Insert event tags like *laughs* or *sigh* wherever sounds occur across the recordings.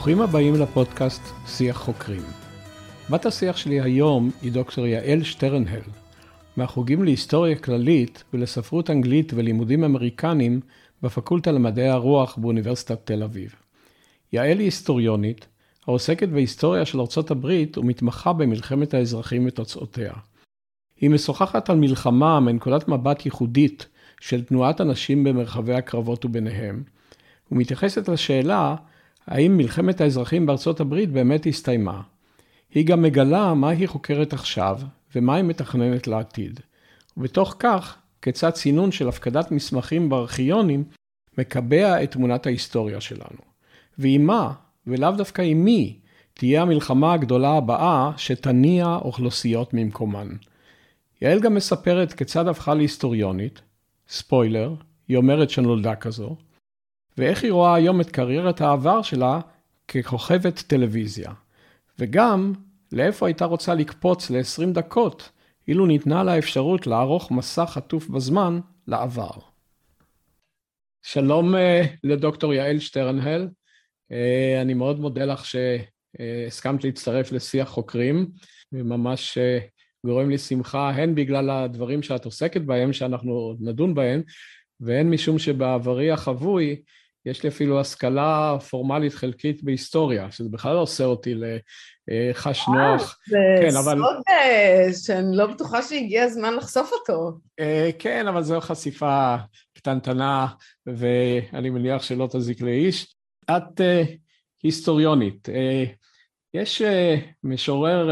ברוכים הבאים לפודקאסט שיח חוקרים. בת השיח שלי היום היא דוקטור יעל שטרנהל, מהחוגים להיסטוריה כללית ולספרות אנגלית ולימודים אמריקנים בפקולטה למדעי הרוח באוניברסיטת תל אביב. יעל היא היסטוריונית, העוסקת בהיסטוריה של ארצות הברית ומתמחה במלחמת האזרחים ותוצאותיה. היא משוחחת על מלחמה מנקודת מבט ייחודית של תנועת הנשים במרחבי הקרבות וביניהם, ומתייחסת לשאלה האם מלחמת האזרחים בארצות הברית באמת הסתיימה. היא גם מגלה מה היא חוקרת עכשיו ומה היא מתכננת לעתיד. ובתוך כך, כיצד צינון של הפקדת מסמכים בארכיונים מקבע את תמונת ההיסטוריה שלנו. ועם מה, ולאו דווקא עם מי, תהיה המלחמה הגדולה הבאה שתניע אוכלוסיות ממקומן. יעל גם מספרת כיצד הפכה להיסטוריונית, ספוילר, היא אומרת שנולדה כזו, ואיך היא רואה היום את קריירת העבר שלה ככוכבת טלוויזיה. וגם, לאיפה הייתה רוצה לקפוץ ל-20 דקות, אילו ניתנה לה אפשרות לערוך מסע חטוף בזמן לעבר. שלום uh, לדוקטור יעל שטרנהל, uh, אני מאוד מודה לך שהסכמת להצטרף לשיח חוקרים, וממש uh, גורם לי שמחה, הן בגלל הדברים שאת עוסקת בהם, שאנחנו נדון בהם, והן משום שבעברי החבוי, יש לי אפילו השכלה פורמלית חלקית בהיסטוריה, שזה בכלל לא עושה אותי לחש אה, נוח. זה כן, אבל... סוד אה, שאני לא בטוחה שהגיע הזמן לחשוף אותו. אה, כן, אבל זו חשיפה קטנטנה, ואני מניח שלא תזיק לאיש. את היסטוריונית. יש משורר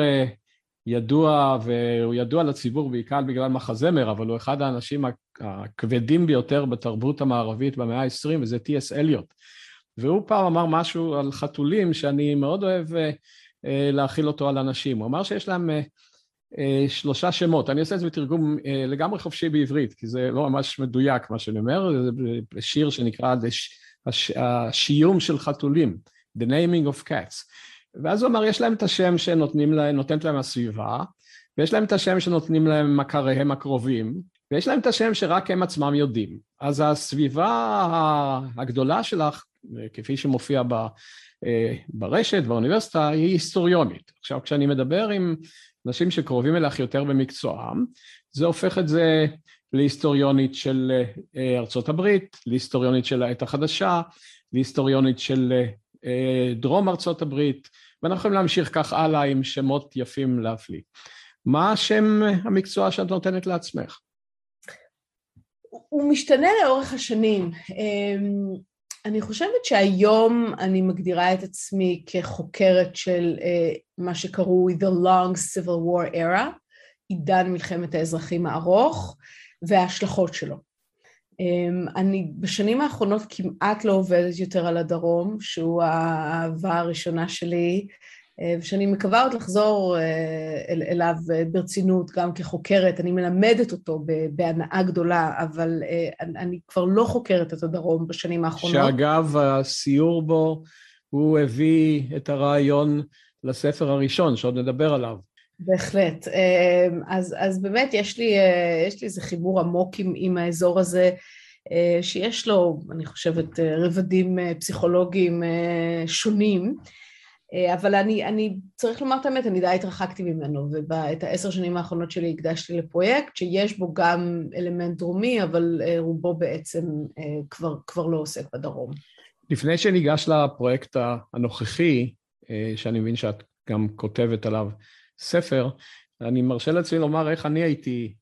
ידוע, והוא ידוע לציבור בעיקר בגלל מחזמר, אבל הוא אחד האנשים הכבדים ביותר בתרבות המערבית במאה ה-20, וזה טי.אס. אליוט. והוא פעם אמר משהו על חתולים שאני מאוד אוהב אה, אה, להכיל אותו על אנשים. הוא אמר שיש להם אה, שלושה שמות, אני עושה את זה בתרגום לגמרי חופשי בעברית, כי זה לא ממש מדויק מה שאני אומר, זה שיר שנקרא השיום של חתולים, The Naming of Cats. ואז הוא אמר, יש להם את השם שנותנת להם הסביבה, ויש להם את השם שנותנים להם מכריהם הקרובים, ויש להם את השם שרק הם עצמם יודעים. אז הסביבה הגדולה שלך, כפי שמופיע ב, אה, ברשת, באוניברסיטה, היא היסטוריונית. עכשיו, כשאני מדבר עם אנשים שקרובים אלייך יותר במקצועם, זה הופך את זה להיסטוריונית של אה, ארצות הברית, להיסטוריונית של העת החדשה, להיסטוריונית של אה, דרום ארצות הברית, ואנחנו יכולים להמשיך כך הלאה עם שמות יפים להפליא. מה השם המקצוע שאת נותנת לעצמך? הוא משתנה לאורך השנים. אמ, אני חושבת שהיום אני מגדירה את עצמי כחוקרת של אה, מה שקראו The Long Civil War Era, עידן מלחמת האזרחים הארוך וההשלכות שלו. אמ, אני בשנים האחרונות כמעט לא עובדת יותר על הדרום, שהוא האהבה הראשונה שלי, ושאני מקווה עוד לחזור אה, אל, אליו אה, ברצינות גם כחוקרת, אני מלמדת אותו בהנאה גדולה, אבל אני, אני כבר לא חוקרת את הדרום בשנים האחרונות. שאגב, הסיור בו, הוא הביא את הרעיון לספר הראשון, שעוד נדבר עליו. בהחלט. אז, אז באמת יש לי, יש לי איזה חיבור עמוק עם, עם האזור הזה, שיש לו, אני חושבת, רבדים פסיכולוגיים שונים. אה, אבל אני, אני, צריך לומר את האמת, אני די התרחקתי ממנו, ואת העשר שנים האחרונות שלי הקדשתי לפרויקט שיש בו גם אלמנט דרומי, אבל אה, רובו בעצם אה, כבר, כבר לא עוסק בדרום. לפני שניגש לפרויקט הנוכחי, שאני מבין שאת גם כותבת עליו ספר, אני מרשה לעצמי לומר איך אני הייתי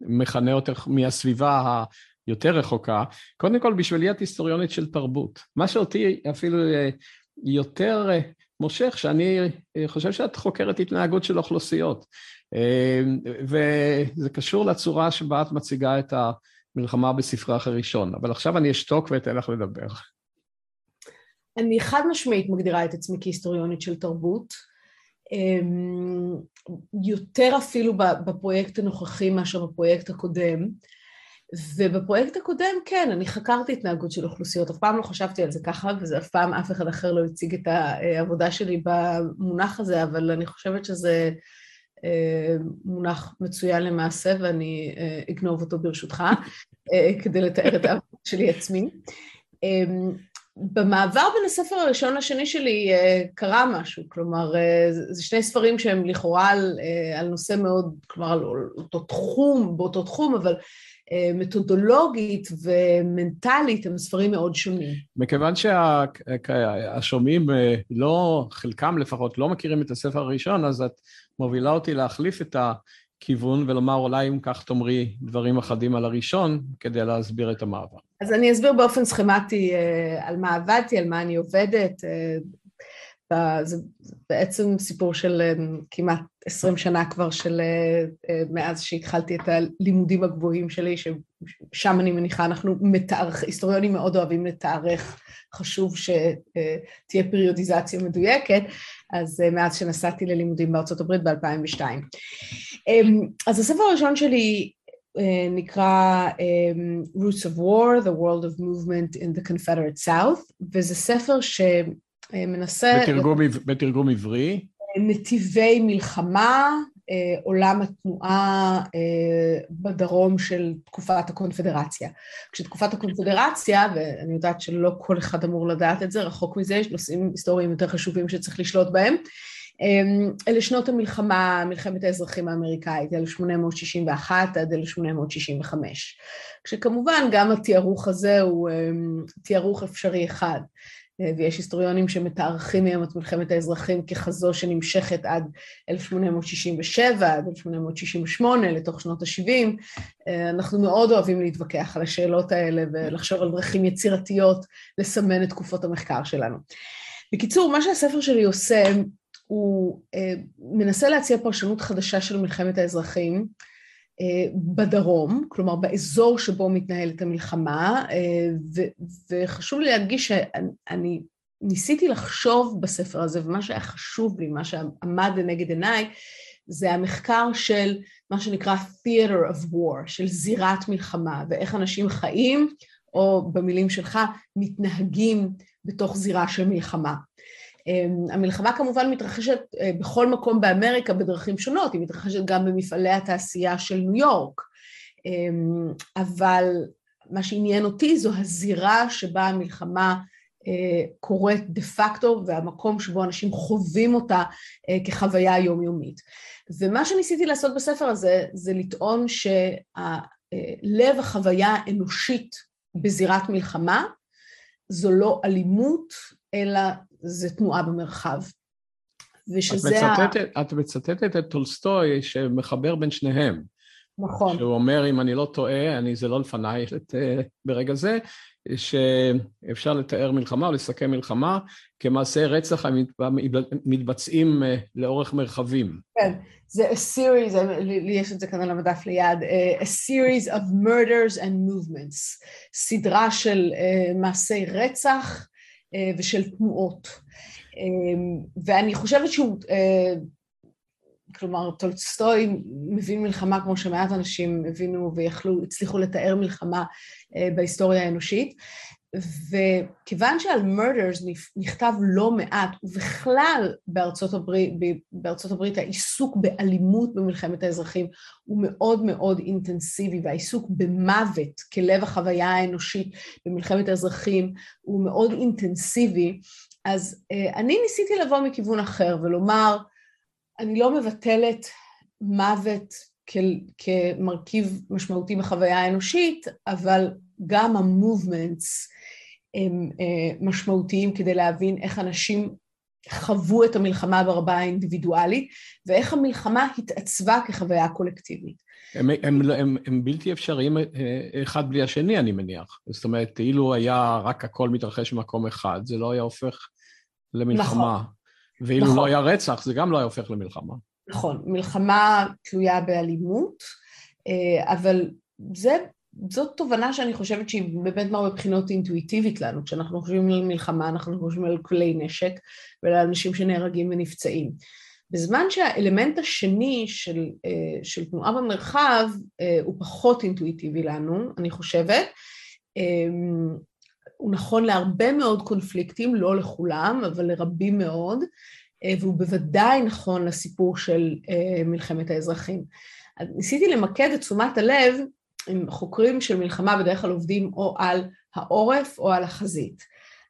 מכנה אותך מהסביבה היותר רחוקה. קודם כל, בשבילי את היסטוריונית של תרבות. מה שאותי אפילו יותר מושך, שאני אה, חושב שאת חוקרת התנהגות של אוכלוסיות. אה, וזה קשור לצורה שבה את מציגה את המלחמה בספרך הראשון. אבל עכשיו אני אשתוק ואתן לך לדבר. אני חד משמעית מגדירה את עצמי כהיסטוריונית של תרבות. יותר אפילו בפרויקט הנוכחי מאשר בפרויקט הקודם. ובפרויקט הקודם, כן, אני חקרתי התנהגות של אוכלוסיות, אף פעם לא חשבתי על זה ככה, וזה אף פעם אף אחד אחר לא הציג את העבודה שלי במונח הזה, אבל אני חושבת שזה אה, מונח מצוין למעשה, ואני אה, אגנוב אותו ברשותך, אה, כדי לתאר את העבודה שלי עצמי. במעבר בין הספר הראשון לשני שלי קרה משהו, כלומר, זה שני ספרים שהם לכאורה על, על נושא מאוד, כלומר, על אותו תחום, באותו תחום, אבל מתודולוגית ומנטלית הם ספרים מאוד שונים. מכיוון שהשומעים לא, חלקם לפחות, לא מכירים את הספר הראשון, אז את מובילה אותי להחליף את הכיוון ולומר אולי אם כך תאמרי דברים אחדים על הראשון כדי להסביר את המעבר. אז אני אסביר באופן סכמטי על מה עבדתי, על מה אני עובדת. זה בעצם סיפור של כמעט עשרים שנה כבר של מאז שהתחלתי את הלימודים הגבוהים שלי, ששם אני מניחה אנחנו מתארך, היסטוריונים מאוד אוהבים לתארך, חשוב שתהיה פריודיזציה מדויקת, אז מאז שנסעתי ללימודים בארצות הברית ב-2002. אז הספר הראשון שלי נקרא Roots of War, The World of Movement in the Confederate South, וזה ספר ש... מנסה... בתרגום, בתרגום עברי. נתיבי מלחמה, עולם התנועה בדרום של תקופת הקונפדרציה. כשתקופת הקונפדרציה, ואני יודעת שלא כל אחד אמור לדעת את זה, רחוק מזה, יש נושאים היסטוריים יותר חשובים שצריך לשלוט בהם, אלה שנות המלחמה, מלחמת האזרחים האמריקאית, 1861 עד 1865. כשכמובן גם התיארוך הזה הוא תיארוך אפשרי אחד. ויש היסטוריונים שמתארכים מהם את מלחמת האזרחים ככזו שנמשכת עד 1867, עד 1868, לתוך שנות ה-70. אנחנו מאוד אוהבים להתווכח על השאלות האלה ולחשוב על דרכים יצירתיות לסמן את תקופות המחקר שלנו. בקיצור, מה שהספר שלי עושה, הוא מנסה להציע פרשנות חדשה של מלחמת האזרחים, בדרום, כלומר באזור שבו מתנהלת המלחמה, וחשוב לי להדגיש שאני ניסיתי לחשוב בספר הזה, ומה שהיה חשוב לי, מה שעמד לנגד עיניי, זה המחקר של מה שנקרא theater of war, של זירת מלחמה, ואיך אנשים חיים, או במילים שלך, מתנהגים בתוך זירה של מלחמה. המלחמה כמובן מתרחשת בכל מקום באמריקה בדרכים שונות, היא מתרחשת גם במפעלי התעשייה של ניו יורק, אבל מה שעניין אותי זו הזירה שבה המלחמה קורית דה פקטו והמקום שבו אנשים חווים אותה כחוויה יומיומית. ומה שניסיתי לעשות בספר הזה זה לטעון שלב החוויה האנושית בזירת מלחמה זו לא אלימות, אלא זה תנועה במרחב. ושזה את מצטטת, ה... את מצטטת את טולסטוי שמחבר בין שניהם. נכון. שהוא אומר, אם אני לא טועה, אני, זה לא לפניי *laughs* את, ברגע זה, שאפשר לתאר מלחמה או לסכם מלחמה כמעשי רצח המתבצעים לאורך מרחבים. כן, זה a series, לי יש את זה כאן על המדף ליד, a series of murders and movements, סדרה של מעשי רצח ושל תנועות. ואני חושבת שהוא, כלומר, טולסטוי מבין מלחמה כמו שמעט אנשים הבינו ויכלו, הצליחו לתאר מלחמה בהיסטוריה האנושית, וכיוון שעל murders נכתב לא מעט, ובכלל בארצות הברית, בארצות הברית העיסוק באלימות במלחמת האזרחים הוא מאוד מאוד אינטנסיבי, והעיסוק במוות כלב החוויה האנושית במלחמת האזרחים הוא מאוד אינטנסיבי, אז אני ניסיתי לבוא מכיוון אחר ולומר, אני לא מבטלת מוות כמרכיב משמעותי בחוויה האנושית, אבל גם המובמנטס הם משמעותיים כדי להבין איך אנשים חוו את המלחמה ברבה האינדיבידואלית, ואיך המלחמה התעצבה כחוויה קולקטיבית. הם, הם, הם, הם בלתי אפשריים אחד בלי השני, אני מניח. זאת אומרת, אילו היה רק הכל מתרחש במקום אחד, זה לא היה הופך למלחמה. נכון. ואילו נכון. לא היה רצח, זה גם לא היה הופך למלחמה. נכון, מלחמה תלויה באלימות, אבל זה זאת תובנה שאני חושבת שהיא באמת מאוד מבחינות אינטואיטיבית לנו, כשאנחנו חושבים על מלחמה אנחנו חושבים על כלי נשק ועל אנשים שנהרגים ונפצעים. בזמן שהאלמנט השני של, של תנועה במרחב הוא פחות אינטואיטיבי לנו, אני חושבת, הוא נכון להרבה מאוד קונפליקטים, לא לכולם, אבל לרבים מאוד, והוא בוודאי נכון לסיפור של מלחמת האזרחים. ניסיתי למקד את תשומת הלב עם חוקרים של מלחמה בדרך כלל עובדים או על העורף או על החזית.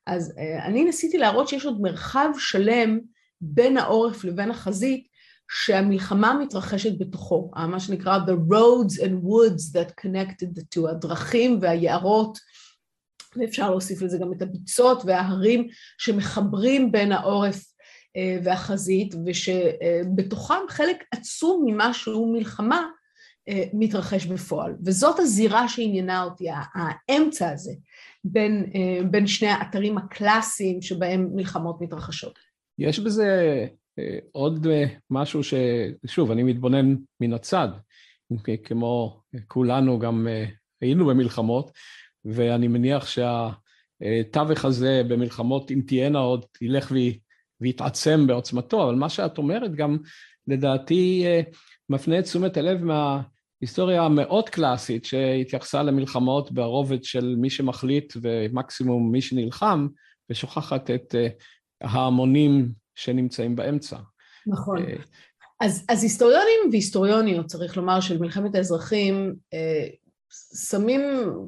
אז אני ניסיתי להראות שיש עוד מרחב שלם בין העורף לבין החזית, שהמלחמה מתרחשת בתוכו, מה שנקרא The roads and woods that connected the two, הדרכים והיערות, ואפשר להוסיף לזה גם את הביצות וההרים שמחברים בין העורף אה, והחזית, ושבתוכם חלק עצום ממה שהוא מלחמה אה, מתרחש בפועל. וזאת הזירה שעניינה אותי, האמצע הזה בין, אה, בין שני האתרים הקלאסיים שבהם מלחמות מתרחשות. יש בזה עוד משהו ששוב, אני מתבונן מן הצד, כמו כולנו גם היינו במלחמות, ואני מניח שהתווך הזה במלחמות, אם תהיינה עוד, ילך ויתעצם בעוצמתו, אבל מה שאת אומרת גם לדעתי מפנה את תשומת הלב מההיסטוריה המאוד קלאסית שהתייחסה למלחמות ברובד של מי שמחליט ומקסימום מי שנלחם, ושוכחת את ההמונים שנמצאים באמצע. נכון. אז, אז היסטוריונים והיסטוריוניות, צריך לומר, של מלחמת האזרחים, שמים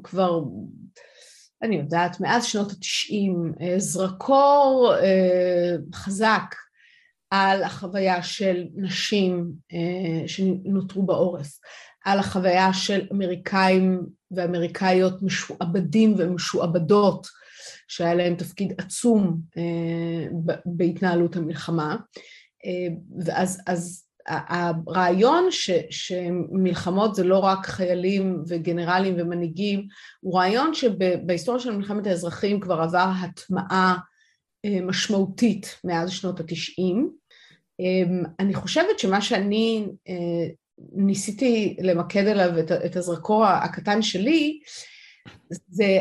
כבר, אני יודעת, מאז שנות התשעים, זרקור חזק על החוויה של נשים שנותרו בעורף, על החוויה של אמריקאים ואמריקאיות משועבדים ומשועבדות, שהיה להם תפקיד עצום בהתנהלות המלחמה. ואז אז הרעיון ש, שמלחמות זה לא רק חיילים וגנרלים ומנהיגים, הוא רעיון שבהיסטוריה של מלחמת האזרחים כבר עבר הטמעה משמעותית מאז שנות התשעים. אני חושבת שמה שאני ניסיתי למקד עליו את, את הזרקור הקטן שלי, זה,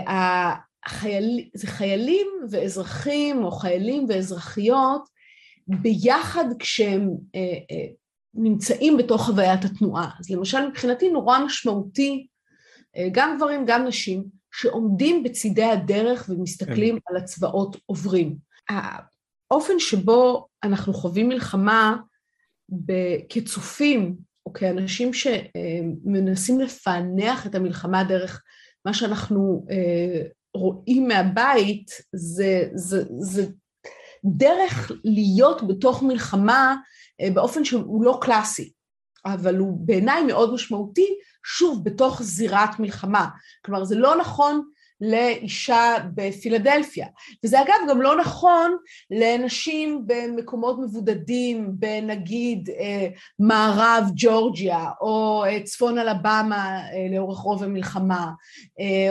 החייל, זה חיילים ואזרחים או חיילים ואזרחיות ביחד כשהם נמצאים בתוך חוויית התנועה. אז למשל מבחינתי נורא משמעותי, גם גברים, גם נשים, שעומדים בצידי הדרך ומסתכלים כן. על הצבאות עוברים. האופן שבו אנחנו חווים מלחמה כצופים, כאנשים שמנסים לפענח את המלחמה דרך מה שאנחנו רואים מהבית, זה, זה, זה דרך להיות בתוך מלחמה אה, באופן שהוא לא קלאסי, אבל הוא בעיניי מאוד משמעותי, שוב, בתוך זירת מלחמה. כלומר, זה לא נכון לאישה בפילדלפיה. וזה אגב גם לא נכון לנשים במקומות מבודדים, בנגיד אה, מערב ג'ורג'יה, או אה, צפון אלבמה לאורך רוב המלחמה,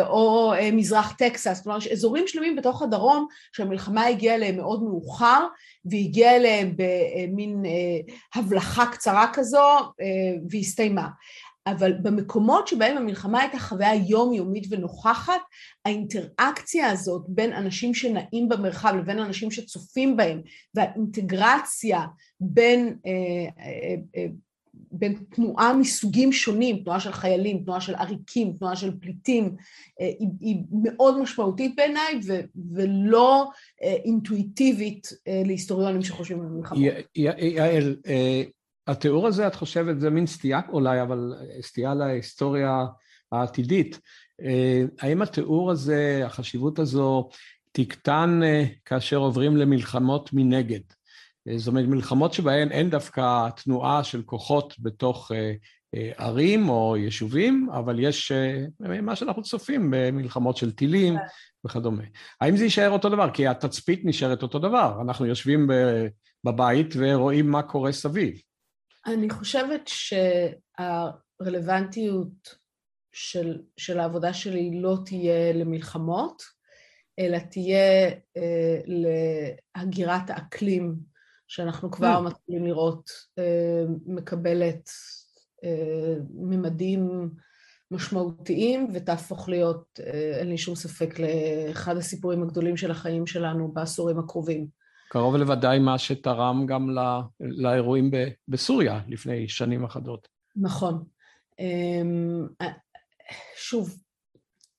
או מזרח טקסס, כלומר אזורים שלמים בתוך הדרום שהמלחמה הגיעה אליהם מאוד מאוחר, והגיעה אליהם במין הבלחה קצרה כזו והסתיימה. אבל במקומות שבהם המלחמה הייתה חוויה יומיומית ונוכחת, האינטראקציה הזאת בין אנשים שנעים במרחב לבין אנשים שצופים בהם, והאינטגרציה בין, אה, אה, אה, בין תנועה מסוגים שונים, תנועה של חיילים, תנועה של עריקים, תנועה של פליטים, היא, היא מאוד משמעותית בעיניי ולא אינטואיטיבית להיסטוריונים שחושבים על מלחמות. יעל, התיאור הזה, את חושבת, זה מין סטייה אולי, אבל סטייה להיסטוריה העתידית. אה, האם התיאור הזה, החשיבות הזו, תקטן אה, כאשר עוברים למלחמות מנגד? אה, זאת אומרת, מלחמות שבהן אין דווקא תנועה של כוחות בתוך ערים או יישובים, אבל יש מה שאנחנו צופים במלחמות של טילים וכדומה. האם זה יישאר אותו דבר? כי התצפית נשארת אותו דבר. אנחנו יושבים בבית ורואים מה קורה סביב. אני חושבת שהרלוונטיות של, של העבודה שלי לא תהיה למלחמות, אלא תהיה אה, להגירת האקלים, שאנחנו כבר mm. מתחילים לראות אה, מקבלת אה, ממדים משמעותיים, ותהפוך להיות, אה, אין לי שום ספק, לאחד הסיפורים הגדולים של החיים שלנו בעשורים הקרובים. קרוב לוודאי מה שתרם גם לא, לאירועים בסוריה לפני שנים אחדות. נכון. אמ, שוב,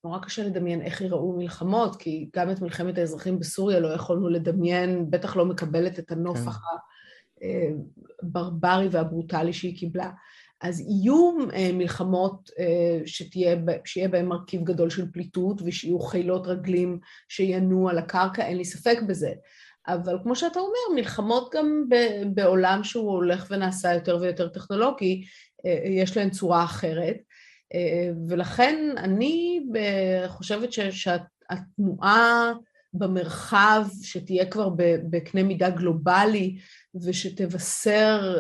נורא קשה לדמיין איך ייראו מלחמות, כי גם את מלחמת האזרחים בסוריה לא יכולנו לדמיין, בטח לא מקבלת את הנופח כן. הברברי והברוטלי שהיא קיבלה. אז יהיו מלחמות שתהיה, שיהיה בהן מרכיב גדול של פליטות ושיהיו חילות רגלים שינועו על הקרקע, אין לי ספק בזה. אבל כמו שאתה אומר, מלחמות גם בעולם שהוא הולך ונעשה יותר ויותר טכנולוגי, יש להן צורה אחרת. ולכן אני חושבת שהתנועה במרחב, שתהיה כבר בקנה מידה גלובלי ושתבשר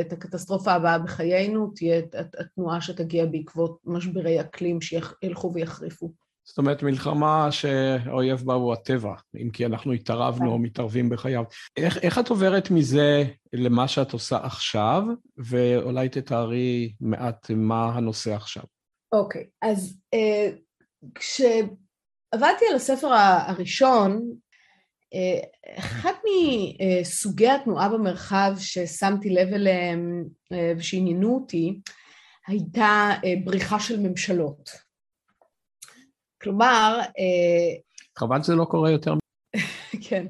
את הקטסטרופה הבאה בחיינו, תהיה התנועה שתגיע בעקבות משברי אקלים שילכו ויחריפו. זאת אומרת, מלחמה שהאויב בה הוא הטבע, אם כי אנחנו התערבנו או מתערבים בחייו. איך, איך את עוברת מזה למה שאת עושה עכשיו, ואולי תתארי מעט מה הנושא עכשיו. אוקיי, okay, אז uh, כשעבדתי על הספר הראשון, uh, אחד מסוגי התנועה במרחב ששמתי לב אליהם uh, ושעניינו אותי, הייתה uh, בריחה של ממשלות. כלומר... אה, חבל שזה לא קורה יותר. כן.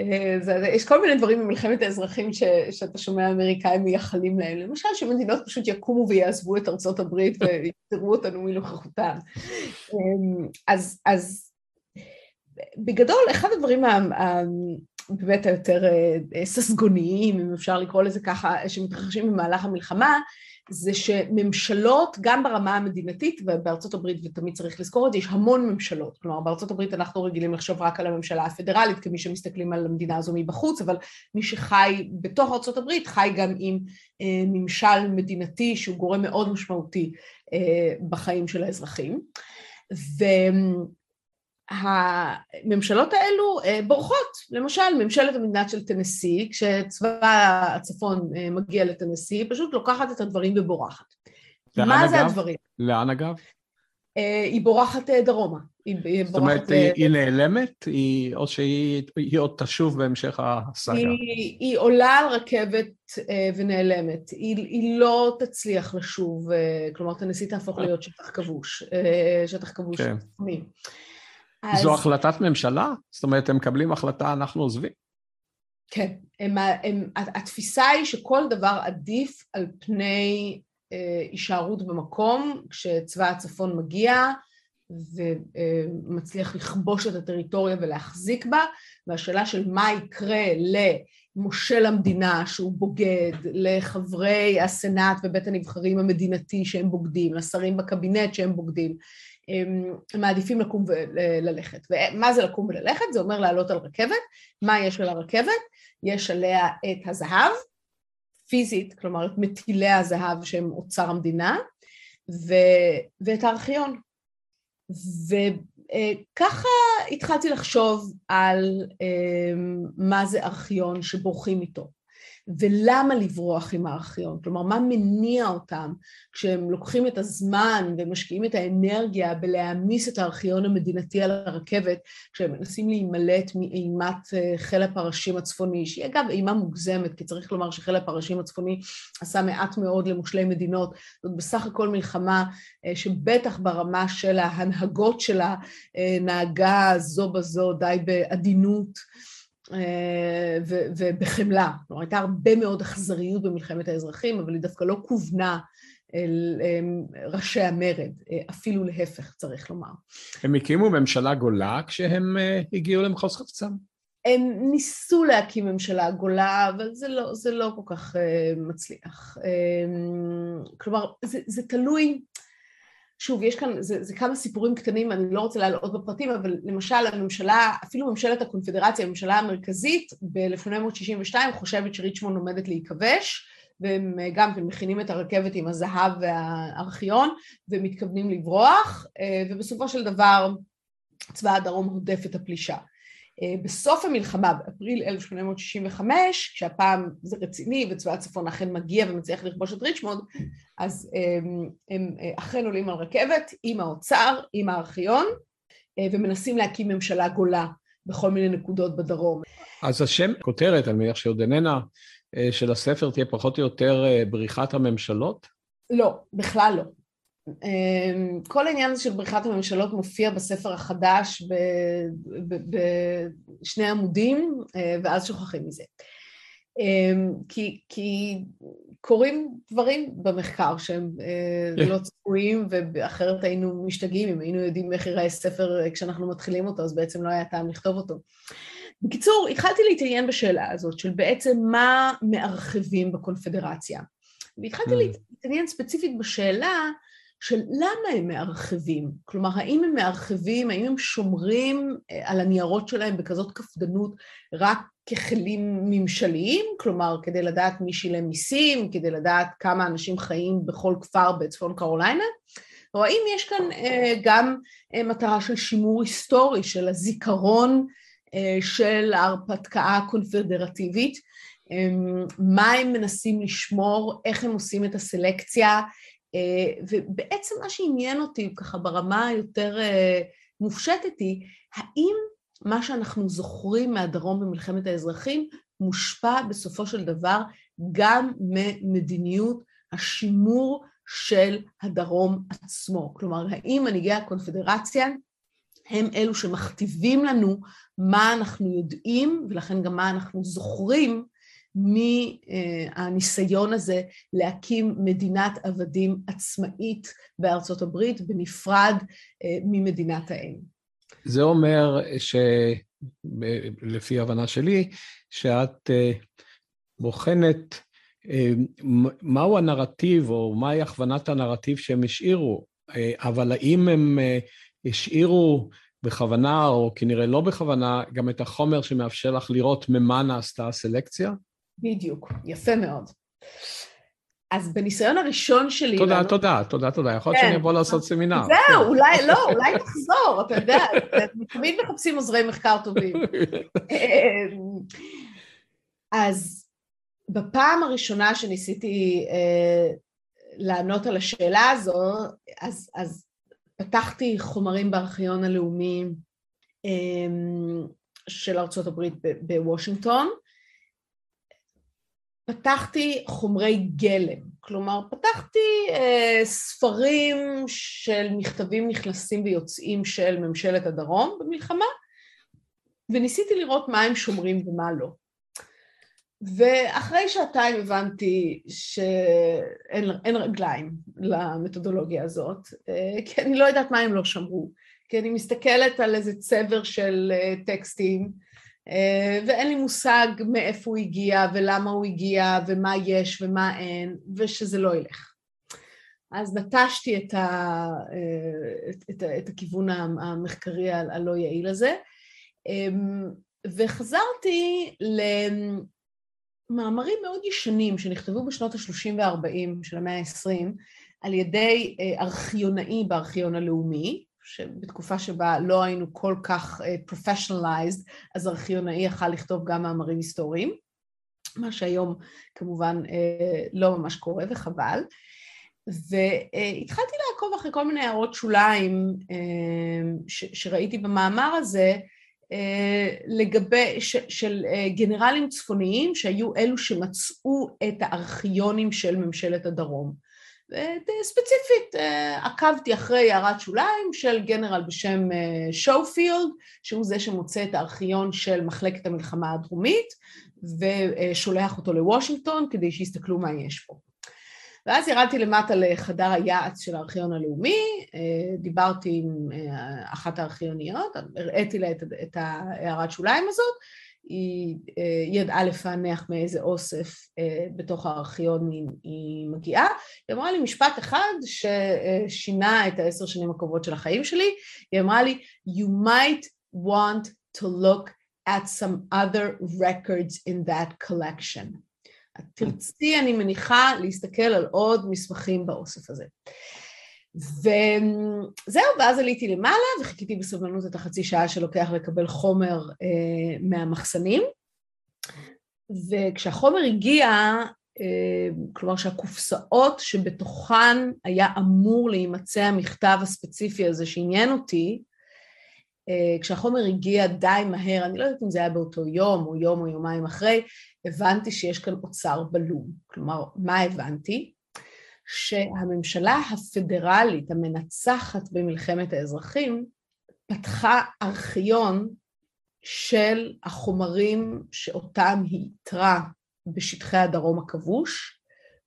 אה, זה, יש כל מיני דברים במלחמת האזרחים ש, שאתה שומע אמריקאים מייחלים להם. למשל שמדינות פשוט יקומו ויעזבו את ארצות הברית *laughs* ויתראו אותנו מנוכחותם. אה, אז, אז בגדול, אחד הדברים באמת היותר ססגוניים, אם אפשר לקרוא לזה ככה, שמתרחשים במהלך המלחמה, זה שממשלות, גם ברמה המדינתית, ובארצות הברית, ותמיד צריך לזכור את זה, יש המון ממשלות. כלומר, בארצות הברית אנחנו רגילים לחשוב רק על הממשלה הפדרלית, כמי שמסתכלים על המדינה הזו מבחוץ, אבל מי שחי בתוך ארצות הברית חי גם עם אה, ממשל מדינתי שהוא גורם מאוד משמעותי אה, בחיים של האזרחים. ו... הממשלות האלו אה, בורחות, למשל ממשלת המדינה של טנסי, כשצבא הצפון אה, מגיע לטנסי, פשוט לוקחת את הדברים ובורחת. מה אגב? זה הדברים? לאן אגב? אה, היא בורחת דרומה. היא זאת אומרת, היא, היא נעלמת, היא, או שהיא היא עוד תשוב בהמשך הסאגה? היא, היא עולה על רכבת ונעלמת, היא, היא לא תצליח לשוב, כלומר טנסי תהפוך להיות שטח כבוש, שטח כבוש. כן. אז... זו החלטת ממשלה? זאת אומרת, הם מקבלים החלטה, אנחנו עוזבים? כן. הם, הם, התפיסה היא שכל דבר עדיף על פני אה, הישארות במקום, כשצבא הצפון מגיע ומצליח לכבוש את הטריטוריה ולהחזיק בה, והשאלה של מה יקרה למושל המדינה שהוא בוגד, לחברי הסנאט ובית הנבחרים המדינתי שהם בוגדים, לשרים בקבינט שהם בוגדים, מעדיפים לקום וללכת. ומה זה לקום וללכת? זה אומר לעלות על רכבת. מה יש על הרכבת? יש עליה את הזהב, פיזית, כלומר את מטילי הזהב שהם אוצר המדינה, ו... ואת הארכיון. וככה התחלתי לחשוב על מה זה ארכיון שבורחים איתו. ולמה לברוח עם הארכיון? כלומר, מה מניע אותם כשהם לוקחים את הזמן ומשקיעים את האנרגיה בלהעמיס את הארכיון המדינתי על הרכבת, כשהם מנסים להימלט מאימת אה, חיל הפרשים הצפוני, שהיא אגב אימה מוגזמת, כי צריך לומר שחיל הפרשים הצפוני עשה מעט מאוד למושלי מדינות, זאת בסך הכל מלחמה אה, שבטח ברמה של ההנהגות שלה אה, נהגה זו בזו די בעדינות. אה, ובחמלה. כלומר, הייתה הרבה מאוד אכזריות במלחמת האזרחים, אבל היא דווקא לא כוונה אל ראשי המרד, אה, אפילו להפך, צריך לומר. הם הקימו ממשלה גולה כשהם אה, הגיעו למחוז חפצם? הם ניסו להקים ממשלה גולה, אבל זה לא, זה לא כל כך מצליח. כלומר, זה, זה תלוי... שוב, יש כאן, זה, זה כמה סיפורים קטנים, אני לא רוצה להעלות בפרטים, אבל למשל הממשלה, אפילו ממשלת הקונפדרציה, הממשלה המרכזית, ב-1862 חושבת שריצ'מונד עומדת להיכבש, והם גם כן מכינים את הרכבת עם הזהב והארכיון, ומתכוונים לברוח, אה, ובסופו של דבר צבא הדרום הודף את הפלישה. אה, בסוף המלחמה, באפריל 1865, כשהפעם זה רציני וצבא הצפון אכן מגיע ומצליח לכבוש את ריצ'מונד, אז הם, הם אה, אכן עולים על רכבת עם האוצר, עם הארכיון, אה, ומנסים להקים ממשלה גולה בכל מיני נקודות בדרום. אז השם, כותרת, אני מניח שעוד איננה, של הספר תהיה פחות או יותר בריחת הממשלות? לא, בכלל לא. אמ, כל העניין הזה של בריחת הממשלות מופיע בספר החדש בשני עמודים, אה, ואז שוכחים מזה. אמ, כי, כי קורים דברים במחקר שהם yeah. לא צפויים, ואחרת היינו משתגעים אם היינו יודעים איך ייראה ספר כשאנחנו מתחילים אותו, אז בעצם לא היה טעם לכתוב אותו. בקיצור, התחלתי להתעניין בשאלה הזאת של בעצם מה מערחבים בקונפדרציה. והתחלתי mm. להתעניין ספציפית בשאלה של למה הם מערחבים. כלומר, האם הם מערחבים, האם הם שומרים אה, על הניירות שלהם בכזאת קפדנות רק ככלים ממשליים, כלומר, כדי לדעת מי שילם מיסים, כדי לדעת כמה אנשים חיים בכל כפר בצפון קרוליינה, או האם יש כאן אה, גם אה, מטרה של שימור היסטורי, של הזיכרון של ההרפתקה הקונפדרטיבית, אה, מה הם מנסים לשמור, איך הם עושים את הסלקציה, ובעצם מה שעניין אותי ככה ברמה היותר מופשטת היא, האם מה שאנחנו זוכרים מהדרום במלחמת האזרחים מושפע בסופו של דבר גם ממדיניות השימור של הדרום עצמו. כלומר, האם מנהיגי הקונפדרציה הם אלו שמכתיבים לנו מה אנחנו יודעים, ולכן גם מה אנחנו זוכרים מהניסיון הזה להקים מדינת עבדים עצמאית בארצות הברית, בנפרד אה, ממדינת האם. זה אומר שלפי הבנה שלי, שאת אה, בוחנת אה, מהו הנרטיב או מהי הכוונת הנרטיב שהם השאירו, אבל האם הם השאירו בכוונה, או כנראה לא בכוונה, גם את החומר שמאפשר לך לראות ממה נעשתה הסלקציה? בדיוק, יפה מאוד. אז בניסיון הראשון שלי... תודה, לנו... תודה, תודה, תודה. יכול להיות כן. שאני אבוא לעשות סמינר. זהו, אולי, לא, אולי תחזור, אתה יודע, תמיד מחפשים עוזרי מחקר טובים. *laughs* אז בפעם הראשונה שניסיתי אה, לענות על השאלה הזו, אז, אז פתחתי חומרים בארכיון הלאומי אמ, של ארה"ב בוושינגטון, פתחתי חומרי גלם, כלומר פתחתי אה, ספרים של מכתבים נכנסים ויוצאים של ממשלת הדרום במלחמה וניסיתי לראות מה הם שומרים ומה לא. ואחרי שעתיים הבנתי שאין רגליים למתודולוגיה הזאת, אה, כי אני לא יודעת מה הם לא שמרו, כי אני מסתכלת על איזה צבר של אה, טקסטים ואין לי מושג מאיפה הוא הגיע ולמה הוא הגיע ומה יש ומה אין, ושזה לא ילך. אז נטשתי את, ה, את, את, את הכיוון המחקרי הלא יעיל הזה, וחזרתי מאמרים מאוד ישנים שנכתבו בשנות ה-30 וה-40 של המאה ה-20 על ידי אה, ארכיונאי בארכיון הלאומי, שבתקופה שבה לא היינו כל כך אה, professionalized, אז ארכיונאי יכל לכתוב גם מאמרים היסטוריים, מה שהיום כמובן אה, לא ממש קורה וחבל. והתחלתי לעקוב אחרי כל מיני הערות שוליים שראיתי במאמר הזה, אה, לגבי, ש, של אה, גנרלים צפוניים שהיו אלו שמצאו את הארכיונים של ממשלת הדרום. ספציפית עקבתי אחרי הערת שוליים של גנרל בשם שואופילד, שהוא זה שמוצא את הארכיון של מחלקת המלחמה הדרומית ושולח אותו לוושינגטון כדי שיסתכלו מה יש פה. ואז ירדתי למטה לחדר היעץ של הארכיון הלאומי, אה, דיברתי עם אה, אחת הארכיוניות, הראיתי לה את, את הערת שוליים הזאת, היא אה, ידעה לפענח מאיזה אוסף בתוך הארכיון היא, מגיעה. היא אמרה לי משפט אחד ששינה את העשר שנים הקרובות של החיים שלי, היא אמרה לי, you might want to look at some other records in that collection. תרצי, אני מניחה, להסתכל על עוד מסמכים באוסף הזה. וזהו, ואז עליתי למעלה וחיכיתי בסבלנות את החצי שעה שלוקח לקבל חומר אה, מהמחסנים. וכשהחומר הגיע, אה, כלומר שהקופסאות שבתוכן היה אמור להימצא המכתב הספציפי הזה שעניין אותי, אה, כשהחומר הגיע די מהר, אני לא יודעת אם זה היה באותו יום או יום או יומיים אחרי, הבנתי שיש כאן אוצר בלום. כלומר, מה הבנתי? שהממשלה הפדרלית המנצחת במלחמת האזרחים פתחה ארכיון של החומרים שאותם היא איתרה בשטחי הדרום הכבוש,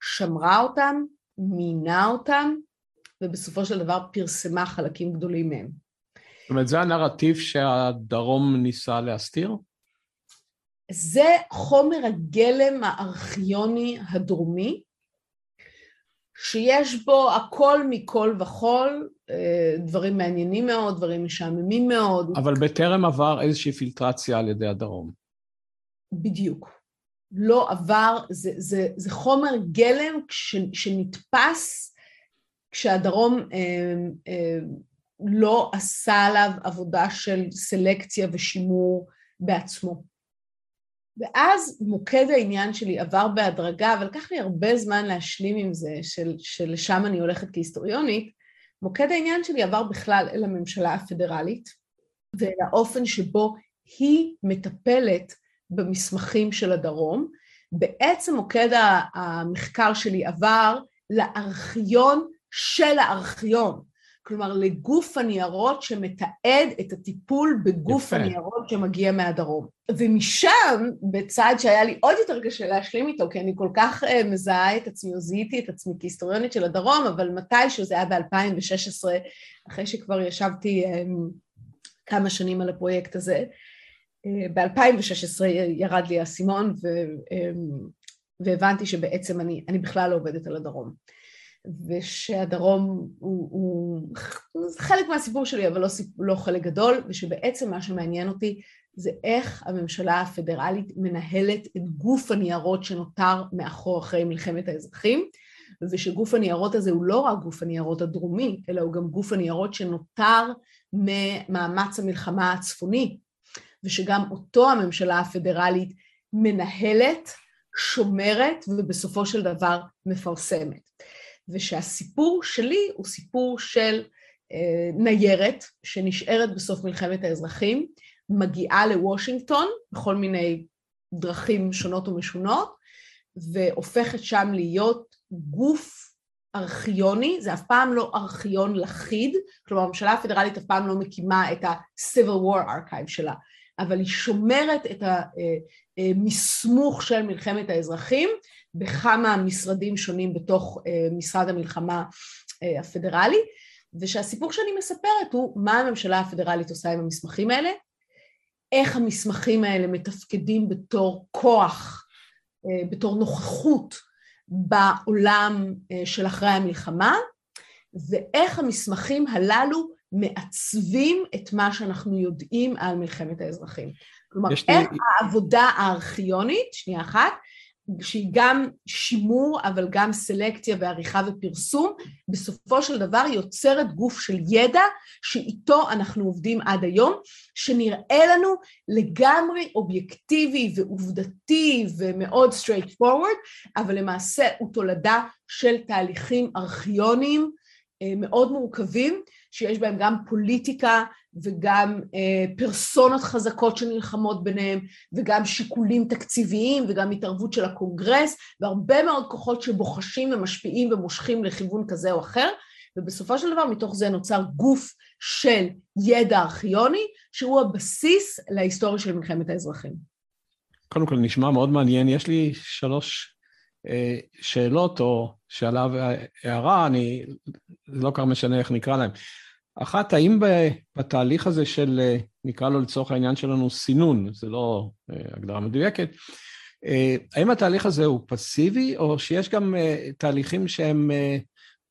שמרה אותם, מינה אותם, ובסופו של דבר פרסמה חלקים גדולים מהם. זאת אומרת, זה הנרטיב שהדרום ניסה להסתיר? זה חומר הגלם הארכיוני הדרומי, שיש בו הכל מכל וכול, אה, דברים מעניינים מאוד, דברים משעממים מאוד. אבל בטרם עבר איזושהי פילטרציה על ידי הדרום. בדיוק. לא עבר, זה, זה, זה חומר גלם ש, שנתפס כשהדרום אה, אה, לא עשה עליו עבודה של סלקציה ושימור בעצמו. ואז מוקד העניין שלי עבר בהדרגה, אבל לקח לי הרבה זמן להשלים עם זה, של, שלשם אני הולכת כהיסטוריונית, מוקד העניין שלי עבר בכלל אל הממשלה הפדרלית, ואל האופן שבו היא מטפלת במסמכים של הדרום. בעצם מוקד המחקר שלי עבר לארכיון של הארכיון. כלומר לגוף הניירות שמתעד את הטיפול בגוף יפה. הניירות שמגיע מהדרום. ומשם, בצעד שהיה לי עוד יותר קשה להשלים איתו, כי אני כל כך uh, מזהה את עצמי, או זיהיתי את עצמי כהיסטוריונית של הדרום, אבל מתישהו זה היה ב-2016, אחרי שכבר ישבתי um, כמה שנים על הפרויקט הזה, uh, ב-2016 ירד לי האסימון, ו, um, והבנתי שבעצם אני, אני בכלל לא עובדת על הדרום. ושהדרום הוא, הוא חלק מהסיפור שלי, אבל לא, לא חלק גדול, ושבעצם מה שמעניין אותי זה איך הממשלה הפדרלית מנהלת את גוף הניירות שנותר מאחור אחרי מלחמת האזרחים, ושגוף הניירות הזה הוא לא רק גוף הניירות הדרומי, אלא הוא גם גוף הניירות שנותר ממאמץ המלחמה הצפוני, ושגם אותו הממשלה הפדרלית מנהלת, שומרת ובסופו של דבר מפרסמת. ושהסיפור שלי הוא סיפור של אה, ניירת שנשארת בסוף מלחמת האזרחים, מגיעה לוושינגטון בכל מיני דרכים שונות ומשונות, והופכת שם להיות גוף ארכיוני, זה אף פעם לא ארכיון לחיד, כלומר הממשלה הפדרלית אף פעם לא מקימה את ה-Civil War Archive שלה, אבל היא שומרת את המסמוך של מלחמת האזרחים בכמה משרדים שונים בתוך אה, משרד המלחמה אה, הפדרלי, ושהסיפור שאני מספרת הוא מה הממשלה הפדרלית עושה עם המסמכים האלה, איך המסמכים האלה מתפקדים בתור כוח, אה, בתור נוכחות בעולם של אחרי המלחמה, ואיך המסמכים הללו מעצבים את מה שאנחנו יודעים על מלחמת האזרחים. כלומר, איך לי... העבודה הארכיונית, שנייה אחת, שהיא גם שימור אבל גם סלקציה ועריכה ופרסום, בסופו של דבר יוצרת גוף של ידע שאיתו אנחנו עובדים עד היום, שנראה לנו לגמרי אובייקטיבי ועובדתי ומאוד straight forward, אבל למעשה הוא תולדה של תהליכים ארכיוניים אה, מאוד מורכבים, שיש בהם גם פוליטיקה וגם אה, פרסונות חזקות שנלחמות ביניהם, וגם שיקולים תקציביים וגם התערבות של הקונגרס, והרבה מאוד כוחות שבוחשים ומשפיעים ומושכים לכיוון כזה או אחר, ובסופו של דבר מתוך זה נוצר גוף של ידע ארכיוני, שהוא הבסיס להיסטוריה של מלחמת האזרחים. קודם כל נשמע מאוד מעניין, יש לי שלוש אה, שאלות או שאלה והערה, אני, לא כל כך משנה איך נקרא להם. אחת, האם בתהליך הזה של, אה, נקרא לו לצורך העניין שלנו סינון, זה לא אה, הגדרה מדויקת, אה, האם התהליך הזה הוא פסיבי, או שיש גם תהליכים שהם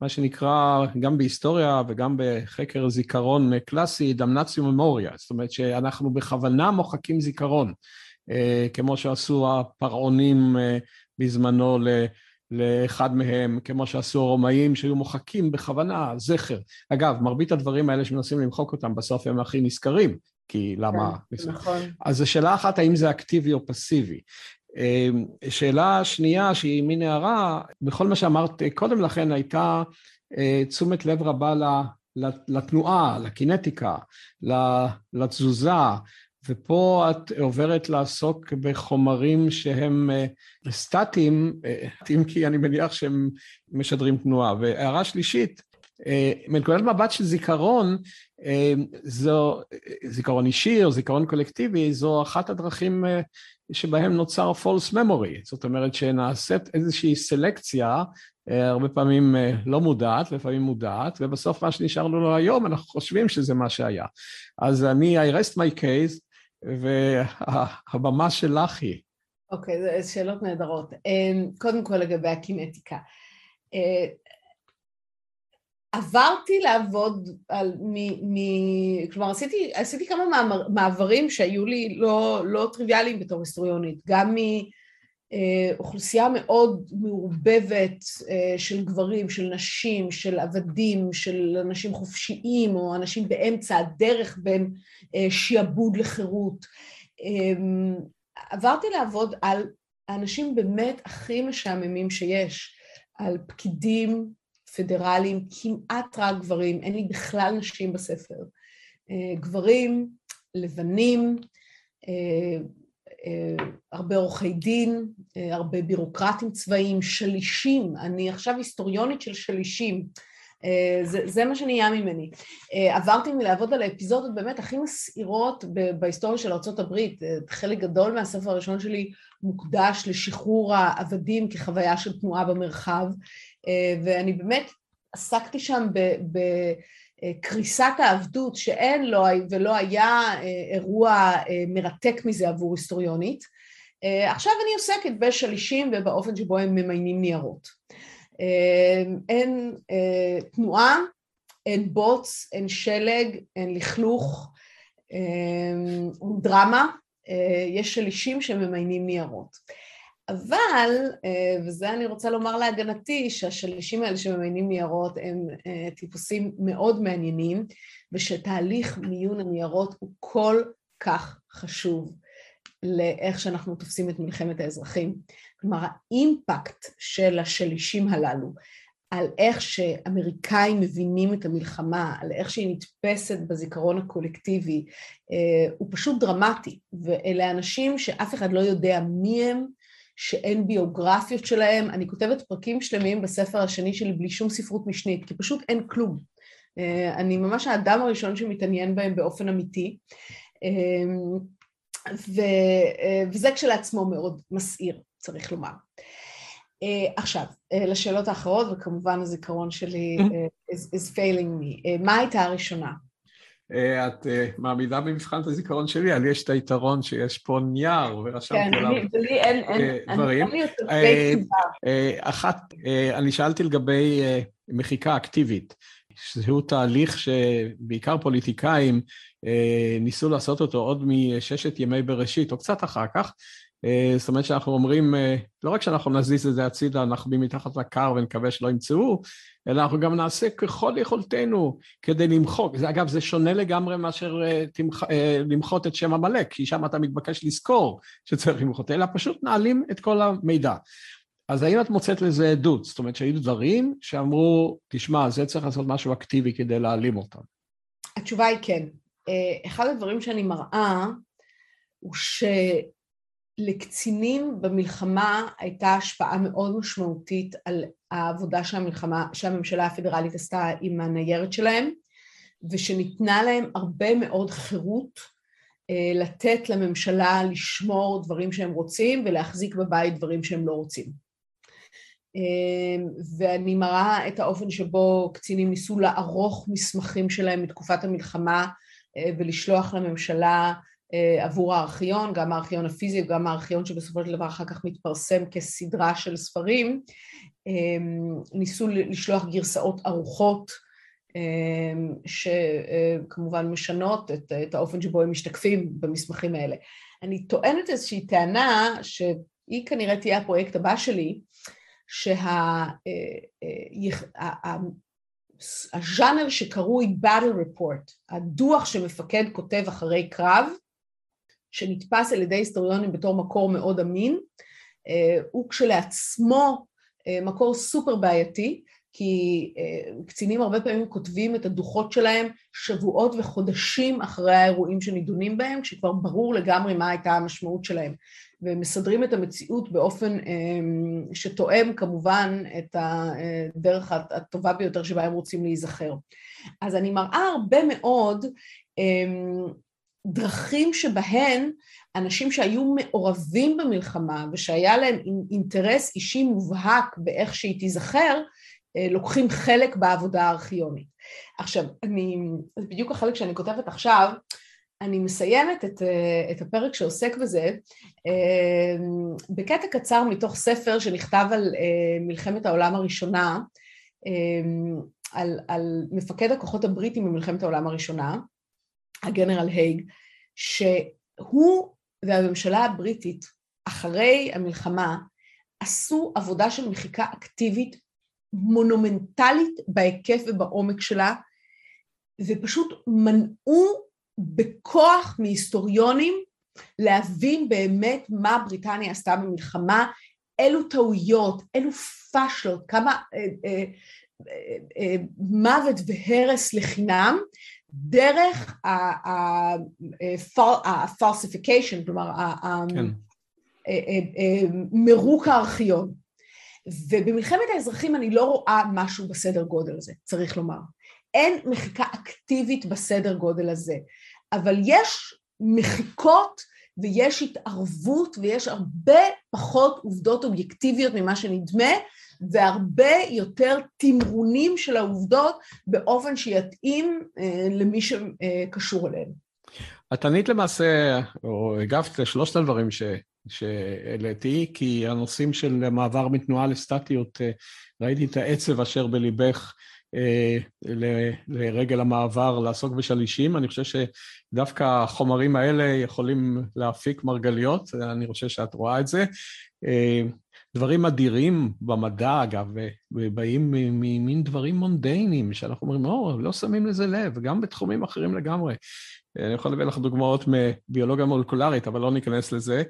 מה שנקרא, גם בהיסטוריה וגם בחקר זיכרון קלאסי, דמנציו ממוריה, זאת אומרת שאנחנו בכוונה מוחקים זיכרון, כמו שעשו הפרעונים בזמנו לאחד מהם, כמו שעשו הרומאים, שהיו מוחקים בכוונה זכר. אגב, מרבית הדברים האלה שמנסים למחוק אותם, בסוף הם הכי נזכרים, כי למה... כן, נכון. אז זו שאלה אחת, האם זה אקטיבי או פסיבי. אמ, שאלה שנייה, שהיא מין הערה, בכל מה שאמרת קודם לכן, הייתה אה, תשומת לב רבה לתנועה, לקינטיקה, לתזוזה, ופה את עוברת לעסוק בחומרים שהם אה, סטטיים, אה, אם כי אני מניח שהם משדרים תנועה. והערה שלישית, אה, מנקודת מבט של זיכרון, זו, זיכרון אישי או זיכרון קולקטיבי, זו אחת הדרכים שבהם נוצר false memory, זאת אומרת שנעשית איזושהי סלקציה, הרבה פעמים לא מודעת, לפעמים מודעת, ובסוף מה שנשאר לנו היום, אנחנו חושבים שזה מה שהיה. אז אני, I rest my case, והבמה שלך היא. אוקיי, okay, שאלות נהדרות. קודם כל לגבי הקינטיקה. עברתי לעבוד על, מ, מ, כלומר עשיתי, עשיתי כמה מעבר, מעברים שהיו לי לא, לא טריוויאליים בתור היסטוריונית, גם מאוכלוסייה מאוד מעורבבת אה, של גברים, של נשים, של עבדים, של אנשים חופשיים או אנשים באמצע הדרך בין אה, שיעבוד לחירות. אמ, עברתי לעבוד על האנשים באמת הכי משעממים שיש, על פקידים פדרליים, כמעט רק גברים, אין לי בכלל נשים בספר. אה, גברים, לבנים, אה, אה, הרבה עורכי דין, הרבה בירוקרטים צבאיים, שלישים, אני עכשיו היסטוריונית של שלישים, זה, זה מה שנהיה ממני. עברתי מלעבוד על האפיזודות באמת הכי מסעירות בהיסטוריה של ארה"ב, חלק גדול מהספר הראשון שלי מוקדש לשחרור העבדים כחוויה של תנועה במרחב, אה, ואני באמת עסקתי שם בקריסת העבדות שאין לו ולא היה אה, אירוע אה, מרתק מזה עבור היסטוריונית. עכשיו אני עוסקת בשלישים ובאופן שבו הם ממיינים ניירות. אין תנועה, אין בוץ, אין שלג, אין לכלוך, אין דרמה, יש שלישים שממיינים ניירות. אבל, אה, וזה אני רוצה לומר להגנתי, שהשלישים האלה שממיינים ניירות הם אה, טיפוסים מאוד מעניינים, ושתהליך מיון הניירות הוא כל כך חשוב לאיך שאנחנו תופסים את מלחמת האזרחים. כלומר, האימפקט של השלישים הללו על איך שאמריקאים מבינים את המלחמה, על איך שהיא נתפסת בזיכרון הקולקטיבי, אה, הוא פשוט דרמטי, ואלה אנשים שאף אחד לא יודע מי הם, שאין ביוגרפיות שלהם, אני כותבת פרקים שלמים בספר השני שלי בלי שום ספרות משנית, כי פשוט אין כלום. אה, אני ממש האדם הראשון שמתעניין בהם באופן אמיתי, אה, ו, אה, וזה כשלעצמו מאוד מסעיר, צריך לומר. עכשיו, לשאלות האחרות, וכמובן הזיכרון שלי is, is failing me. מה הייתה הראשונה? אה, את אה, מעמידה במבחן את הזיכרון שלי, לי יש את היתרון שיש פה נייר ורשמתי כן, עליו אה, דברים. אחת, אני שאלתי לגבי מחיקה אקטיבית, שזהו תהליך שבעיקר פוליטיקאים ניסו לעשות אותו עוד מששת ימי בראשית, או קצת אחר כך. זאת אומרת שאנחנו אומרים, לא רק שאנחנו נזיז את זה הצידה, אנחנו מתחת לקר ונקווה שלא ימצאו, אלא אנחנו גם נעשה ככל יכולתנו כדי למחוק. זה, אגב, זה שונה לגמרי מאשר uh, תמח, למחות את שם עמלק, כי שם אתה מתבקש לזכור שצריך למחות, אלא פשוט נעלים את כל המידע. אז האם את מוצאת לזה עדות? זאת אומרת שהיו דברים שאמרו, תשמע, זה צריך לעשות משהו אקטיבי כדי להעלים אותם. התשובה היא כן. אה, אחד הדברים שאני מראה הוא ש... לקצינים במלחמה הייתה השפעה מאוד משמעותית על העבודה שהמלחמה, שהממשלה הפדרלית עשתה עם הניירת שלהם, ושניתנה להם הרבה מאוד חירות אה, לתת לממשלה לשמור דברים שהם רוצים ולהחזיק בבית דברים שהם לא רוצים. אה, ואני מראה את האופן שבו קצינים ניסו לערוך מסמכים שלהם מתקופת המלחמה אה, ולשלוח לממשלה עבור הארכיון, גם הארכיון הפיזי וגם הארכיון שבסופו של דבר אחר כך מתפרסם כסדרה של ספרים, אמ, ניסו לשלוח גרסאות ערוכות אמ, שכמובן משנות את, את האופן שבו הם משתקפים במסמכים האלה. אני טוענת איזושהי טענה שהיא כנראה תהיה הפרויקט הבא שלי, שהז'אנר אה, אה, שקרוי Battle Report, הדוח שמפקד כותב אחרי קרב, שנתפס על ידי היסטוריונים בתור מקור מאוד אמין, אה, הוא כשלעצמו אה, מקור סופר בעייתי, כי אה, קצינים הרבה פעמים כותבים את הדוחות שלהם שבועות וחודשים אחרי האירועים שנידונים בהם, כשכבר ברור לגמרי מה הייתה המשמעות שלהם. והם מסדרים את המציאות באופן שתואם כמובן את הדרך הטובה ביותר שבה הם רוצים להיזכר. אז אני מראה הרבה מאוד דרכים שבהן אנשים שהיו מעורבים במלחמה ושהיה להם אינטרס אישי מובהק באיך שהיא תיזכר, אה, לוקחים חלק בעבודה הארכיונית. עכשיו, אני, זה בדיוק החלק שאני כותבת עכשיו, אני מסיימת את, אה, את הפרק שעוסק בזה אה, בקטע קצר מתוך ספר שנכתב על מלחמת העולם הראשונה, על, על מפקד הכוחות הבריטים במלחמת העולם הראשונה, הגנרל הייג, שהוא והממשלה הבריטית אחרי המלחמה עשו עבודה של מחיקה אקטיבית מונומנטלית בהיקף ובעומק שלה, ופשוט מנעו בכוח מהיסטוריונים להבין באמת מה בריטניה עשתה במלחמה, אילו טעויות, אילו פאשלות, כמה אה, אה, אה, אה, מוות והרס לחינם, דרך ה-falsification, אה, כלומר, כן. מירוק הארכיון. ובמלחמת האזרחים אני לא רואה משהו בסדר גודל הזה, צריך לומר. אין מחיקה אקטיבית בסדר גודל הזה, אבל יש מחיקות ויש התערבות ויש הרבה פחות עובדות אובייקטיביות ממה שנדמה, והרבה יותר תמרונים של העובדות באופן שיתאים אה, למי שקשור אליהם. את ענית למעשה, או הגבת לשלושת הדברים שהעליתי, כי הנושאים של מעבר מתנועה לסטטיות, אה, ראיתי את העצב אשר בליבך אה, לרגל המעבר לעסוק בשלישים. אני חושב שדווקא החומרים האלה יכולים להפיק מרגליות, אני חושב שאת רואה את זה. אה, דברים אדירים במדע, אגב, ובאים ממין דברים מונדיינים, שאנחנו אומרים, או, לא שמים לזה לב, גם בתחומים אחרים לגמרי. אני יכול להביא לך דוגמאות מביולוגיה מולקולרית, אבל לא ניכנס לזה,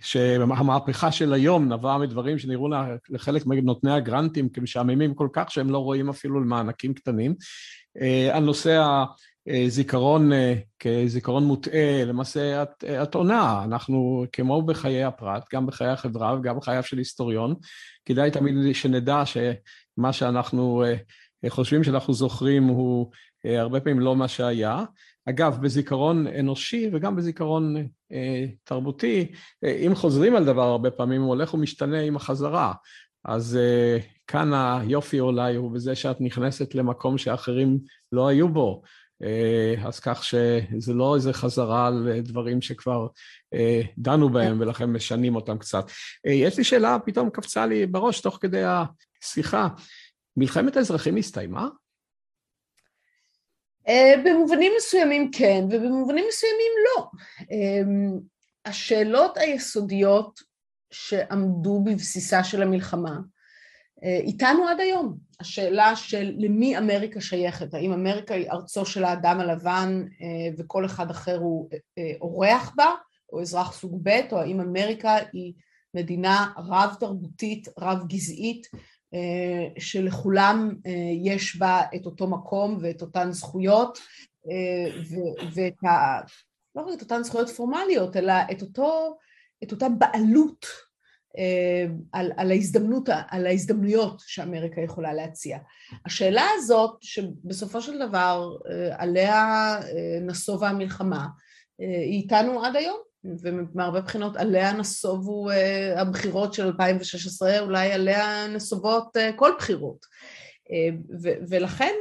שהמהפכה של היום נבעה מדברים שנראו לחלק מנותני הגרנטים כמשעממים כל כך, שהם לא רואים אפילו למענקים קטנים. הנושא הזיכרון כזיכרון מוטעה, למעשה את, את עונה, אנחנו כמו בחיי הפרט, גם בחיי החברה וגם בחייו של היסטוריון, כדאי תמיד שנדע שמה שאנחנו חושבים שאנחנו זוכרים הוא הרבה פעמים לא מה שהיה. אגב, בזיכרון אנושי וגם בזיכרון אה, תרבותי, אה, אם חוזרים על דבר הרבה פעמים, הוא הולך ומשתנה עם החזרה. אז אה, כאן היופי אולי הוא בזה שאת נכנסת למקום שאחרים לא היו בו. אה, אז כך שזה לא איזה חזרה על דברים שכבר אה, דנו בהם ולכן משנים אותם קצת. אה, יש לי שאלה, פתאום קפצה לי בראש תוך כדי השיחה. מלחמת האזרחים הסתיימה? במובנים מסוימים כן, ובמובנים מסוימים לא. השאלות היסודיות שעמדו בבסיסה של המלחמה איתנו עד היום. השאלה של למי אמריקה שייכת, האם אמריקה היא ארצו של האדם הלבן אה, וכל אחד אחר הוא אורח בה, או אזרח סוג ב', או האם אמריקה היא מדינה רב תרבותית, רב גזעית, אה, שלכולם אה, יש בה את אותו מקום ואת אותן זכויות אה, ואת ה... לא רק את אותן זכויות פורמליות, אלא את, אותו, את אותה בעלות על, על, ההזדמנות, על ההזדמנויות שאמריקה יכולה להציע. השאלה הזאת, שבסופו של דבר עליה נסובה המלחמה, היא איתנו עד היום. ומהרבה בחינות עליה נסובו הבחירות של 2016, אולי עליה נסובות כל בחירות. Uh, ולכן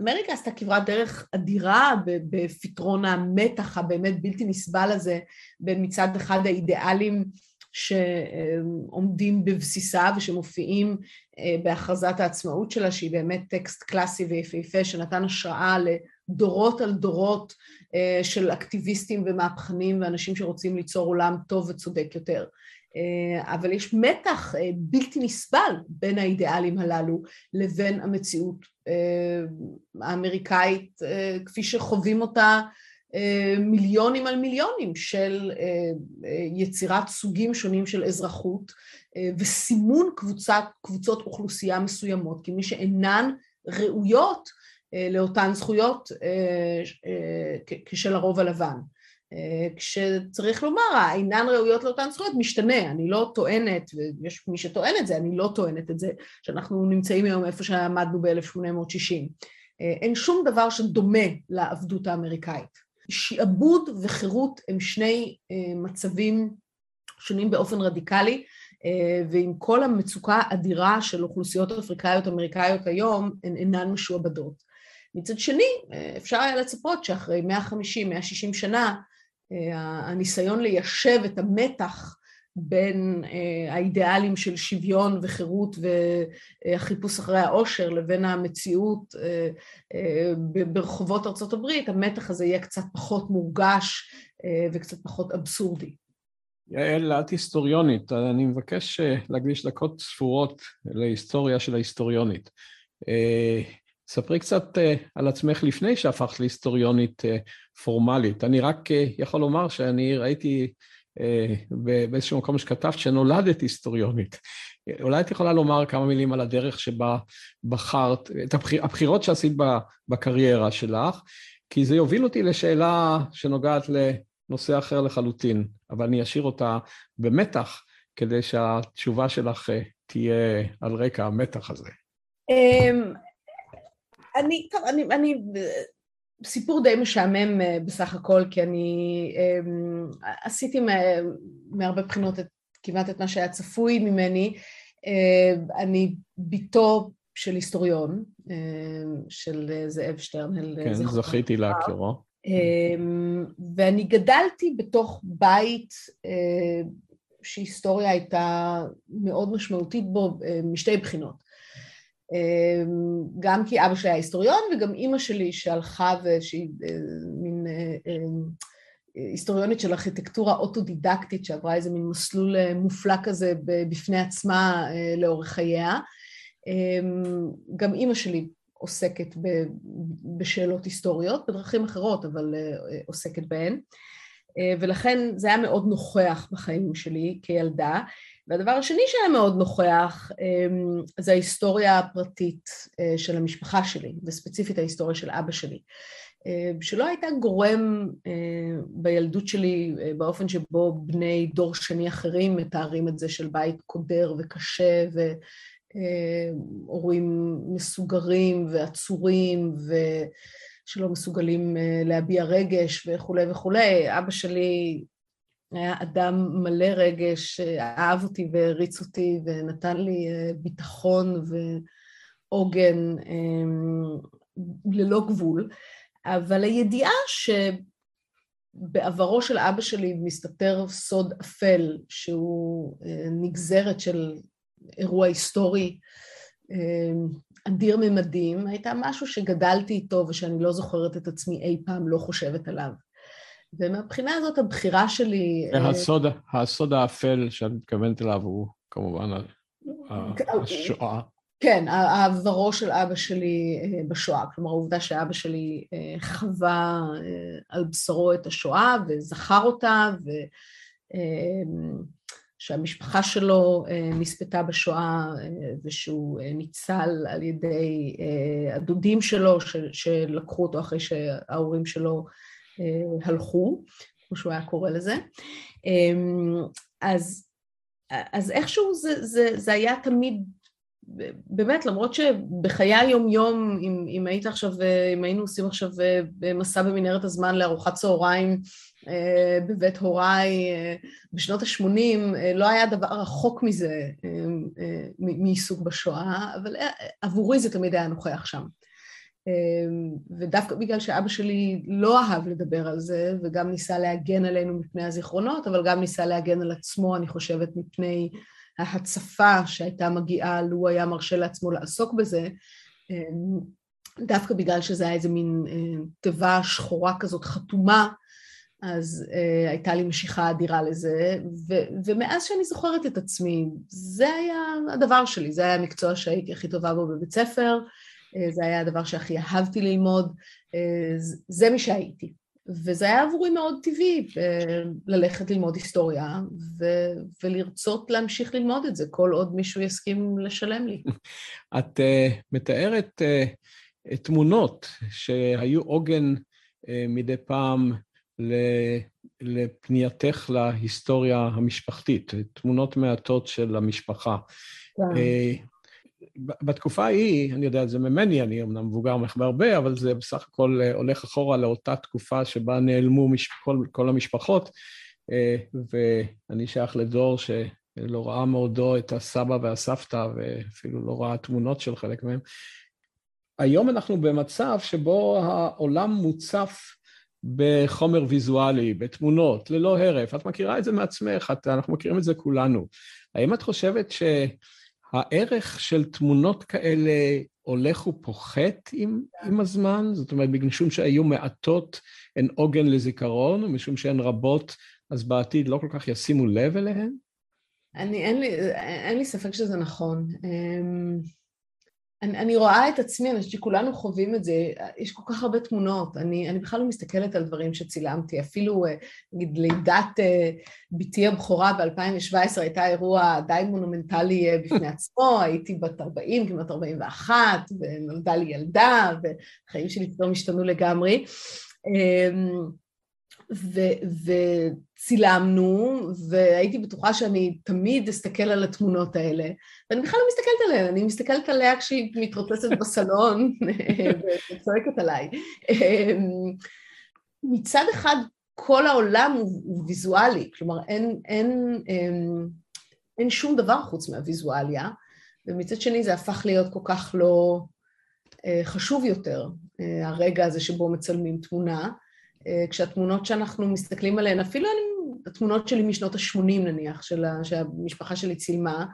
אמריקה עשתה כברת דרך אדירה בפתרון המתח הבאמת בלתי נסבל הזה בין מצד אחד האידיאלים שעומדים בבסיסה ושמופיעים בהכרזת העצמאות שלה, שהיא באמת טקסט קלאסי ויפהפה שנתן השראה לדורות על דורות אה, של אקטיביסטים ומהפכנים ואנשים שרוצים ליצור עולם טוב וצודק יותר. אה, אבל יש מתח אה, בלתי נסבל בין האידיאלים הללו לבין המציאות האמריקאית כפי שחווים אותה מיליונים על מיליונים של יצירת סוגים שונים של אזרחות וסימון קבוצת, קבוצות אוכלוסייה מסוימות כמי שאינן ראויות אה, לאותן זכויות אה, אה, כשל הרוב הלבן. כשצריך לומר, האינן ראויות לאותן זכויות משתנה, אני לא טוענת, ויש מי שטוען את זה, אני לא טוענת את זה, שאנחנו נמצאים היום איפה שעמדנו ב-1860. אין שום דבר שדומה לעבדות האמריקאית. שעבוד וחירות הם שני מצבים שונים באופן רדיקלי, ועם כל המצוקה האדירה של אוכלוסיות אפריקאיות אמריקאיות היום, הן אינן משועבדות. מצד שני, אפשר היה לצפות שאחרי 150-160 שנה, הניסיון ליישב את המתח בין האידיאלים של שוויון וחירות והחיפוש אחרי העושר לבין המציאות ברחובות ארצות הברית, המתח הזה יהיה קצת פחות מורגש וקצת פחות אבסורדי. יעל, את היסטוריונית, אני מבקש להקדיש דקות ספורות להיסטוריה של ההיסטוריונית. ספרי קצת על עצמך לפני שהפכת להיסטוריונית פורמלית. אני רק יכול לומר שאני ראיתי באיזשהו מקום שכתבת שנולדת היסטוריונית. אולי את יכולה לומר כמה מילים על הדרך שבה בחרת, את הבחיר, הבחירות שעשית בקריירה שלך, כי זה יוביל אותי לשאלה שנוגעת לנושא אחר לחלוטין, אבל אני אשאיר אותה במתח, כדי שהתשובה שלך תהיה על רקע המתח הזה. אמ, אני, טוב, אני, אני סיפור די משעמם אה, בסך הכל, כי אני אמ, עשיתי מהרבה בחינות את, כמעט את מה שהיה צפוי ממני. אה, אני בתו של היסטוריון, אה, של זאב שטרנהל. כן, זכיתי להכירו. אמ, ואני גדלתי בתוך בית שהיסטוריה הייתה מאוד משמעותית בו משתי בחינות. אמ, גם כי אבא שלי היה היסטוריון וגם אימא שלי שהלכה ושהיא אה, מין אה, אה, היסטוריונית של ארכיטקטורה אוטודידקטית שעברה איזה מין מסלול מופלא כזה בפני עצמה לאורך חייה. אמ, גם אימא שלי עוסקת בשאלות היסטוריות, בדרכים אחרות, אבל עוסקת בהן. ולכן זה היה מאוד נוכח בחיים שלי כילדה. והדבר השני שהיה מאוד נוכח אמ, זה ההיסטוריה הפרטית אה, של המשפחה שלי, וספציפית ההיסטוריה של אבא שלי, אה, שלא הייתה גורם אה, בילדות שלי באופן שבו בני דור שני אחרים מתארים את זה של בית קודר וקשה והורים מסוגרים ועצורים ושלא מסוגלים להביע רגש וכולי וכולי. אבא שלי היה אדם מלא רגש, אהב אותי והריץ אותי ונתן לי אה, ביטחון ועוגן אמ, ללא גבול, אבל הידיעה שבעברו של אבא שלי מסתתר סוד אפל שהוא אה, נגזרת של אירוע היסטורי אמ, אדיר ממדים, הייתה משהו שגדלתי איתו ושאני לא זוכרת את עצמי אי פעם לא חושבת עליו. ומהבחינה הזאת הבחירה שלי... הסוד, הסוד האפל שאת מתכוונת אליו הוא כמובן השואה. כן, העברו של אבא שלי אה, בשואה, כלומר העובדה שאבא שלי אה, חווה אה, על בשרו את השואה וזכר אותה ושהמשפחה שלו נספתה בשואה ושהוא ניצל על ידי הדודים שלו שלקחו אותו אחרי שההורים שלו אה, הלכו, כמו שהוא היה קורא לזה. אמ, אז, אז איכשהו זה, זה, זה היה תמיד, באמת, למרות שבחיי היום-יום, אם, אם היית עכשיו, אם היינו עושים עכשיו אה, מסע במנהרת הזמן לארוחת צהריים אה, בבית הוריי בשנות ה-80, לא היה דבר רחוק מזה מעיסוק בשואה, אבל עבורי זה תמיד היה נוכח שם. אמ, ודווקא בגלל שאבא שלי לא אהב לדבר על זה, וגם ניסה להגן עלינו מפני הזיכרונות, אבל גם ניסה להגן על עצמו, אני חושבת, מפני ההצפה שהייתה מגיעה, לו היה מרשה לעצמו לעסוק בזה, אמ, דווקא בגלל שזה היה איזה מין אה, תיבה שחורה כזאת חתומה, אז uh, הייתה לי משיכה אדירה לזה, ו- ומאז שאני זוכרת את עצמי, זה היה הדבר שלי, זה היה המקצוע שהייתי הכי טובה בו בבית ספר, אה, זה היה הדבר שהכי אהבתי ללמוד, אה, זה מי שהייתי. וזה היה עבורי מאוד טבעי אה, ללכת ללמוד היסטוריה ו- ולרצות להמשיך ללמוד את זה, כל עוד מישהו יסכים לשלם לי. *laughs* את uh, מתארת uh, תמונות שהיו עוגן uh, מדי פעם לפנייתך להיסטוריה המשפחתית, תמונות מעטות של המשפחה. כן. בתקופה ההיא, אני יודע את זה ממני, אני אמנם מבוגר ממך בהרבה, אבל זה בסך הכל הולך אחורה לאותה תקופה שבה נעלמו מש... כל, כל המשפחות, ואני שייך לדור שלא ראה מעודו את הסבא והסבתא, ואפילו לא ראה תמונות של חלק מהם. היום אנחנו במצב שבו העולם מוצף בחומר ויזואלי, בתמונות, ללא הרף. את מכירה את זה מעצמך, את, אנחנו מכירים את זה כולנו. האם את חושבת שהערך של תמונות כאלה הולך ופוחת עם, עם הזמן? זאת אומרת, משום שהיו מעטות הן עוגן לזיכרון, ומשום שהן רבות, אז בעתיד לא כל כך ישימו לב אליהן? אני, אין לי, אין לי ספק שזה נכון. אמ, אני, אני רואה את עצמי, אני חושבת שכולנו חווים את זה, יש כל כך הרבה תמונות, אני, אני בכלל לא מסתכלת על דברים שצילמתי, אפילו אה, נגיד לידת אה, בתי הבכורה ב-2017 הייתה אירוע די מונומנטלי אה, בפני *laughs* עצמו, הייתי בת 40, כמעט 41, ונולדה לי ילדה, והחיים שלי פתאום השתנו לגמרי. אמ, וצילמנו, והייתי בטוחה שאני תמיד אסתכל על התמונות האלה, ואני בכלל לא מסתכלת עליהן, אני מסתכלת עליה כשהיא מתרוצצת *laughs* בסלון וצועקת עליי. מצד אחד, כל העולם הוא, הוא ויזואלי, כלומר אין, אין, אין, אין שום דבר חוץ מהוויזואליה, ומצד שני זה הפך להיות כל כך לא אה, חשוב יותר, אה, הרגע הזה שבו מצלמים תמונה. אה, כשהתמונות שאנחנו מסתכלים עליהן, אפילו אני, התמונות שלי משנות ה-80 נניח, של ה, שהמשפחה שלי צילמה,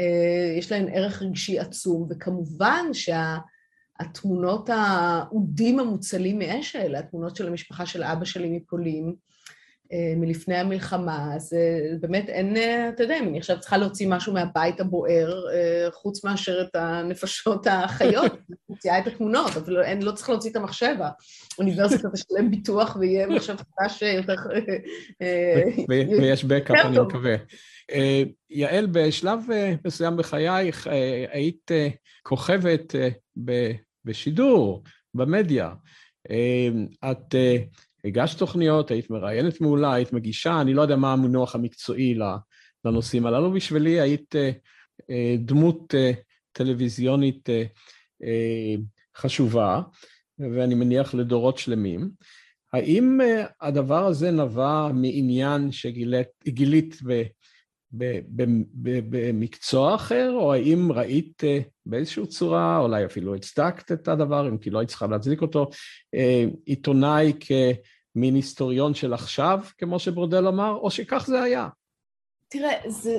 אה, יש להן ערך רגשי עצום, וכמובן שהתמונות האודים המוצלים מאש האלה, התמונות של המשפחה של אבא שלי מפולין, מלפני המלחמה, אז אה, באמת אין, אה, אתה יודע, אני עכשיו צריכה להוציא משהו מהבית הבוער, חוץ מאשר את הנפשות החיות, *laughs* מוציאה את התמונות, אבל אין, לא צריך להוציא את המחשב, האוניברסיטה תשלם ביטוח ויהיה מחשב חדש יותר... ויש בקאפ, אני מקווה. יעל, בשלב מסוים בחייך היית כוכבת בשידור, במדיה. את הגשת תוכניות, היית מראיינת מעולה, היית מגישה, אני לא יודע מה המינוח המקצועי לנושאים הללו. בשבילי היית אה, אה, דמות אה, טלוויזיונית חשובה, ואני מניח לדורות שלמים. האם הדבר הזה נבע מעניין שגילית במקצוע אחר, או האם ראית באיזושהי צורה, אולי אפילו הצדקת את הדבר, אם כי לא היית צריכה להצדיק אותו, אה, עיתונאי כמין היסטוריון של עכשיו, כמו שברודל אמר, או שכך זה היה? תראה, זה...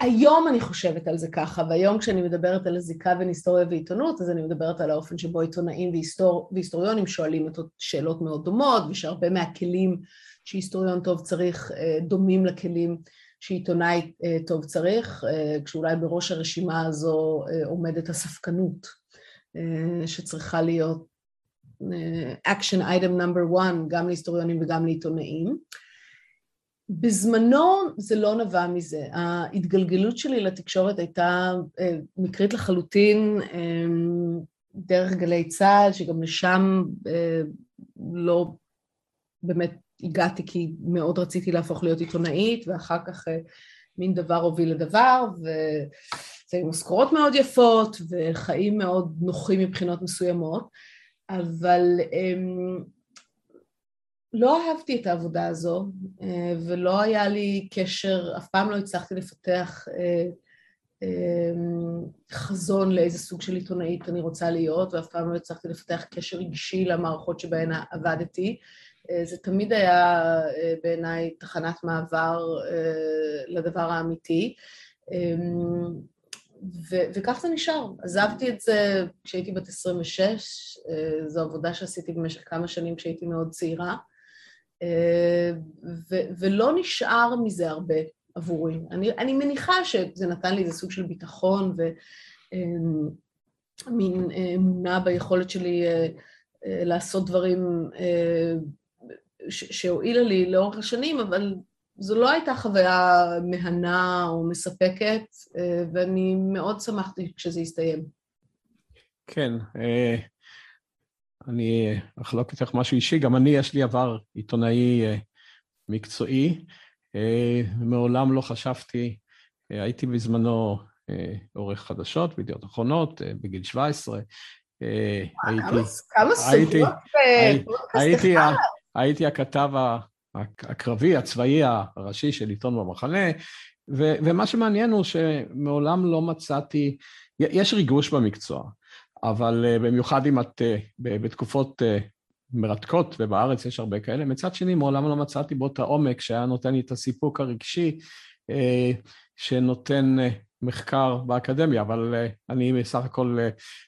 היום אני חושבת על זה ככה, והיום כשאני מדברת על הזיקה בין היסטוריה ועיתונות, אז אני מדברת על האופן שבו עיתונאים והיסטור... והיסטוריונים שואלים את שאלות מאוד דומות, ושהרבה מהכלים שהיסטוריון טוב צריך אה, דומים לכלים שעיתונאי אה, טוב צריך, אה, כשאולי בראש הרשימה הזו אה, עומדת הספקנות, שצריכה להיות action item number one, גם להיסטוריונים וגם לעיתונאים. בזמנו זה לא נבע מזה. ההתגלגלות שלי לתקשורת הייתה מקרית לחלוטין דרך גלי צה"ל, שגם לשם לא באמת הגעתי כי מאוד רציתי להפוך להיות עיתונאית, ואחר כך אה, מין דבר הוביל לדבר, וזה עם משכורות מאוד יפות, וחיים מאוד נוחים מבחינות מסוימות, אבל um, לא אהבתי את העבודה הזו, uh, ולא היה לי קשר, אף פעם לא הצלחתי לפתח uh, um, חזון לאיזה סוג של עיתונאית אני רוצה להיות, ואף פעם לא הצלחתי לפתח קשר רגשי למערכות שבהן עבדתי. אה, זה תמיד היה אה, בעיניי תחנת מעבר אה, לדבר האמיתי. אמ, ו- וכך זה נשאר. עזבתי את זה כשהייתי בת 26, זו עבודה שעשיתי במשך כמה שנים כשהייתי מאוד צעירה, ו- ולא נשאר מזה הרבה עבורי. אני, אני מניחה שזה נתן לי איזה סוג של ביטחון ומין אמונה ביכולת שלי לעשות דברים שהועילה לי לאורך השנים, אבל זו לא הייתה חוויה מהנה או מספקת, אה, ואני מאוד שמחתי כשזה הסתיים. כן, אה, אני אחלוק איתך משהו אישי, גם אני, יש לי עבר עיתונאי אה, מקצועי, מעולם לא חשבתי, הייתי בזמנו עורך חדשות בידיעות אחרונות בגיל 17. כמה סוגיות הייתי הכתב הקרבי, הצבאי הראשי של עיתון במחנה, ו, ומה שמעניין הוא שמעולם לא מצאתי, יש ריגוש במקצוע, אבל אה, במיוחד אם את אה, בתקופות אה, מרתקות, ובארץ יש הרבה כאלה, מצד שני מעולם לא מצאתי בו את העומק שהיה נותן לי את הסיפוק הרגשי שנותן מחקר באקדמיה, אבל אני בסך הכל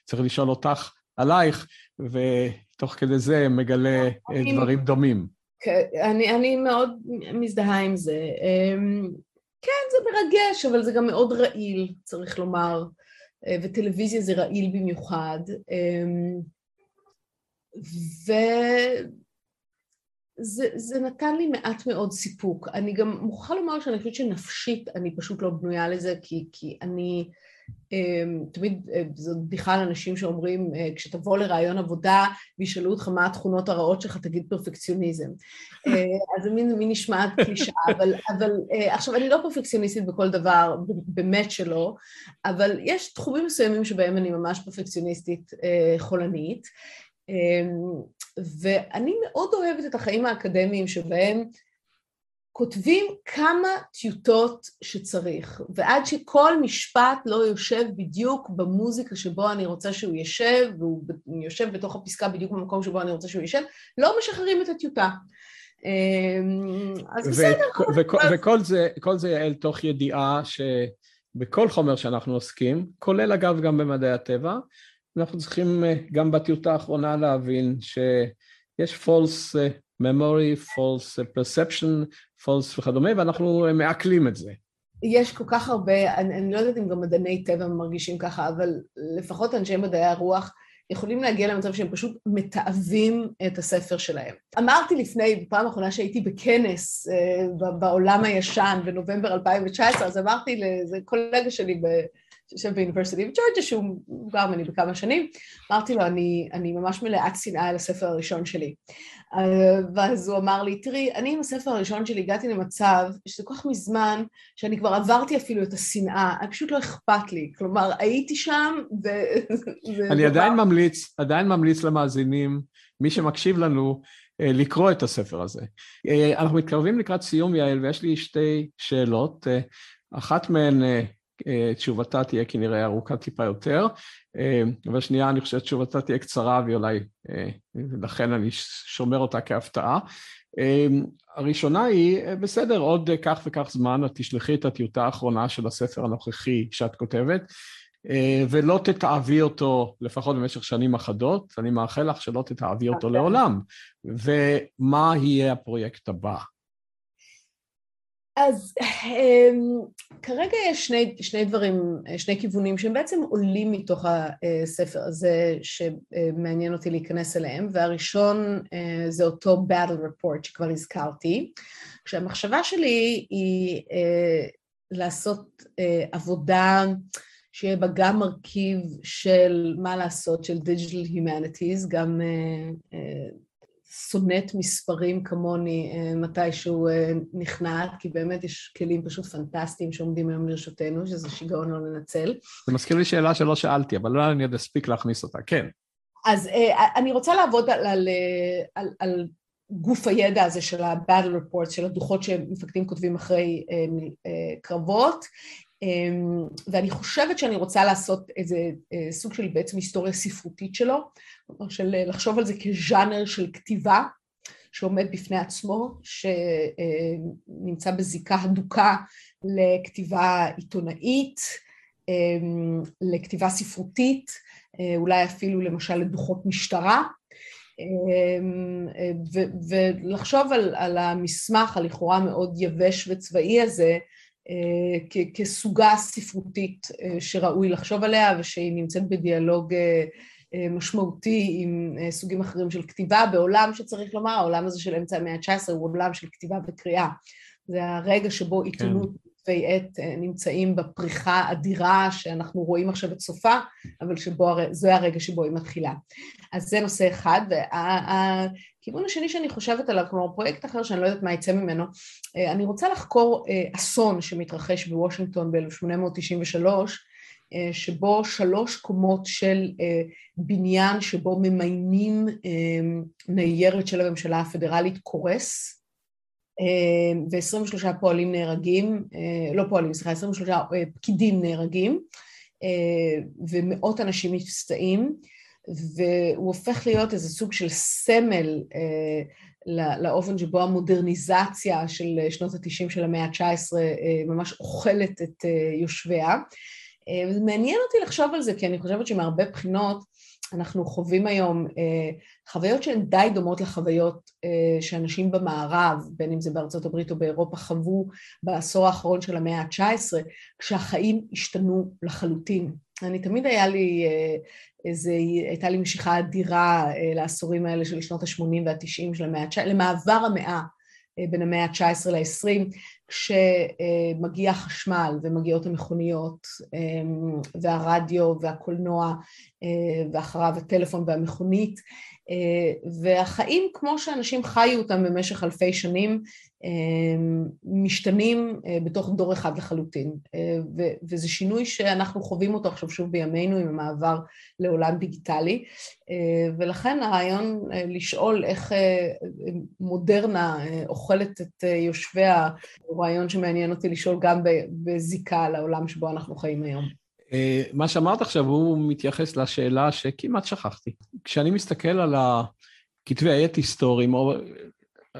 צריך לשאול אותך עלייך, ותוך כדי זה מגלה דברים דומים. אני, אני מאוד מזדהה עם זה. אמ, כן, זה מרגש, אבל זה גם מאוד רעיל, צריך לומר, אה, וטלוויזיה זה רעיל במיוחד. אמ, וזה נתן לי מעט מאוד סיפוק. אני גם מוכרחה לומר שאני חושבת שנפשית אני פשוט לא בנויה לזה, כי, כי אני... אמ, תמיד אה, זו בדיחה לאנשים שאומרים, אה, כשתבוא לרעיון עבודה וישאלו אותך מה התכונות הרעות שלך, תגיד פרפקציוניזם. אה, אז זה מין, מין נשמעת קלישאה, אבל, אבל עכשיו אני לא פרפקציוניסטית בכל דבר, באמת שלא, אבל יש תחומים מסוימים שבהם אני ממש פרפקציוניסטית חולנית, אמ, ואני מאוד אוהבת את החיים האקדמיים שבהם כותבים כמה טיוטות שצריך, ועד שכל משפט לא יושב בדיוק במוזיקה שבו אני רוצה שהוא יושב, והוא יושב בתוך הפסקה בדיוק במקום שבו אני רוצה שהוא יושב, לא משחררים את הטיוטה. אמ, אז בסדר. וכל זה, כל זה יעל תוך ידיעה שבכל חומר שאנחנו עוסקים, כולל אגב גם במדעי הטבע, אנחנו צריכים אה, גם בטיוטה האחרונה להבין שיש false אה, memory, false perception, false וכדומה, ואנחנו מעכלים את זה. יש כל כך הרבה, אני, אני לא יודעת אם גם מדעני טבע מרגישים ככה, אבל לפחות אנשי מדעי הרוח יכולים להגיע למצב שהם פשוט מתעבים את הספר שלהם. אמרתי לפני, בפעם האחרונה שהייתי בכנס אה, בעולם הישן בנובמבר 2019, אז אמרתי לאיזה קולגה שלי שיושב באוניברסיטי בג'ורג'ה, שהוא מבוגר ממני בכמה שנים, אמרתי לו, אני, אני ממש מלאת שנאה על הספר הראשון שלי. אה, ואז הוא אמר לי, תראי, אני עם הספר הראשון שלי הגעתי למצב שזה כל כך מזמן, שאני כבר עברתי אפילו את השנאה, פשוט לא אכפת לי. כלומר, הייתי שם ו... אני עדיין ממליץ, עדיין ממליץ למאזינים, מי שמקשיב לנו, אה, לקרוא את הספר הזה. אה, אנחנו מתקרבים לקראת סיום, יעל, ויש לי שתי שאלות. אחת מהן תשובתה תהיה כנראה ארוכה טיפה יותר, אה, אבל שנייה אני חושב שתשובתה תהיה קצרה ואולי אה, לכן אני שומר אותה כהפתעה. הראשונה היא, בסדר, עוד כך וכך זמן את תשלחי את הטיוטה האחרונה של הספר הנוכחי שאת כותבת, ולא תתעבי אותו לפחות במשך שנים אחדות, אני מאחל לך שלא תתעבי אותו אוקיי. לעולם. ומה יהיה הפרויקט הבא? אז um, כרגע יש שני, שני דברים, שני כיוונים שהם בעצם עולים מתוך הספר הזה שמעניין אותי להיכנס אליהם, והראשון uh, זה אותו Battle Report שכבר הזכרתי, כשהמחשבה שלי היא uh, לעשות uh, עבודה שיהיה בה גם מרכיב של מה לעשות, של Digital Humanities, גם שונאת מספרים כמוני אה, מתישהו אה, נכנעת, כי באמת יש כלים פשוט פנטסטיים שעומדים היום לרשותנו, שזה שיגעון לא לנצל. זה מזכיר לי שאלה שלא שאלתי, אבל לא אני עוד אספיק להכניס אותה, כן. אז אה, אני רוצה לעבוד על, על, על, על גוף הידע הזה של ה-Battle Reports, של הדוחות שמפקדים כותבים אחרי קרבות, ואני חושבת שאני רוצה לעשות איזה אה, סוג של בעצם היסטוריה ספרותית שלו, כלומר של אה, לחשוב על זה כז'אנר של כתיבה שעומד בפני עצמו, שנמצא בזיקה הדוקה לכתיבה עיתונאית, אמ, לכתיבה ספרותית, אה, אולי אפילו למשל לדוחות משטרה, אמ, ולחשוב על, על המסמך הלכאורה מאוד יבש וצבאי הזה אה, כסוגה ספרותית אה, שראוי לחשוב עליה ושהיא נמצאת בדיאלוג אה, משמעותי עם סוגים אחרים של כתיבה בעולם שצריך לומר, העולם הזה של אמצע המאה ה-19 הוא עולם של כתיבה וקריאה. זה הרגע שבו כן. עיתונות כתבי עת נמצאים בפריחה אדירה שאנחנו רואים עכשיו את סופה, אבל שבו, זה הרגע שבו היא מתחילה. אז זה נושא אחד, והכיוון השני שאני חושבת עליו, כלומר פרויקט אחר שאני לא יודעת מה יצא ממנו, אני רוצה לחקור אסון שמתרחש בוושינגטון ב-1893, אה, שבו שלוש קומות של אה, בניין שבו ממיינים אה, ניירת של הממשלה הפדרלית קורס ו-23 פועלים נהרגים, לא פועלים, סליחה, 23 פקידים נהרגים ומאות אנשים מפסטעים והוא הופך להיות איזה סוג של סמל לאופן שבו המודרניזציה של שנות התשעים של המאה ה-19 ממש אוכלת את יושביה. וזה אה, מעניין אותי לחשוב על זה, כי אני חושבת שמהרבה בחינות אנחנו חווים היום אה, חוויות שהן די דומות לחוויות אה, שאנשים במערב, בין אם זה בארצות הברית או באירופה, חוו בעשור האחרון של המאה ה-19, כשהחיים השתנו לחלוטין. אני תמיד היה לי איזה, הייתה לי משיכה אדירה לעשורים האלה של שנות ה-80 וה-90 של המאה ה-19, למעבר המאה בין המאה ה-19 ל-20, כשמגיע חשמל ומגיעות המכוניות אמ, והרדיו והקולנוע אה, ואחריו הטלפון והמכונית אה, והחיים כמו שאנשים חיו אותם במשך אלפי שנים אמ, משתנים אה, בתוך דור אחד לחלוטין וזה שינוי שאנחנו חווים אותו עכשיו שוב בימינו עם המעבר לעולם דיגיטלי ולכן הרעיון לשאול איך מודרנה אוכלת את יושביה הוא רעיון שמעניין אותי לשאול גם בזיקה לעולם שבו אנחנו חיים היום. אה, מה שאמרת עכשיו הוא מתייחס לשאלה שכמעט שכחתי. כשאני מסתכל על כתבי העת היסטוריים, או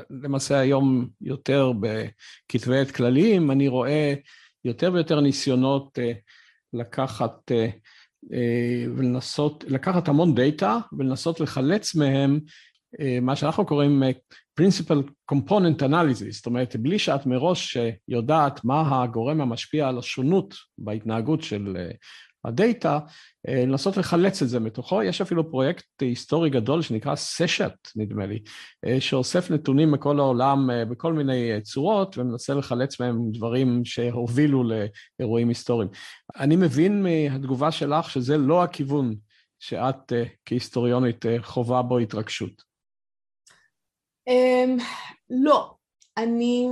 למעשה היום יותר בכתבי עת כלליים, אני רואה יותר ויותר ניסיונות אה, לקחת אה, ולנסות, לקחת המון דאטה ולנסות לחלץ מהם מה שאנחנו קוראים principal component analysis, זאת אומרת, בלי שאת מראש יודעת מה הגורם המשפיע על השונות בהתנהגות של אה, הדאטה, אה, לנסות לחלץ את זה מתוכו. יש אפילו פרויקט היסטורי גדול שנקרא סשט, נדמה לי, אה, שאוסף נתונים מכל העולם בכל מיני צורות ומנסה לחלץ מהם דברים שהובילו לאירועים היסטוריים. אני מבין מהתגובה שלך שזה לא הכיוון שאת כהיסטוריונית חווה בו התרגשות. Um, לא, אני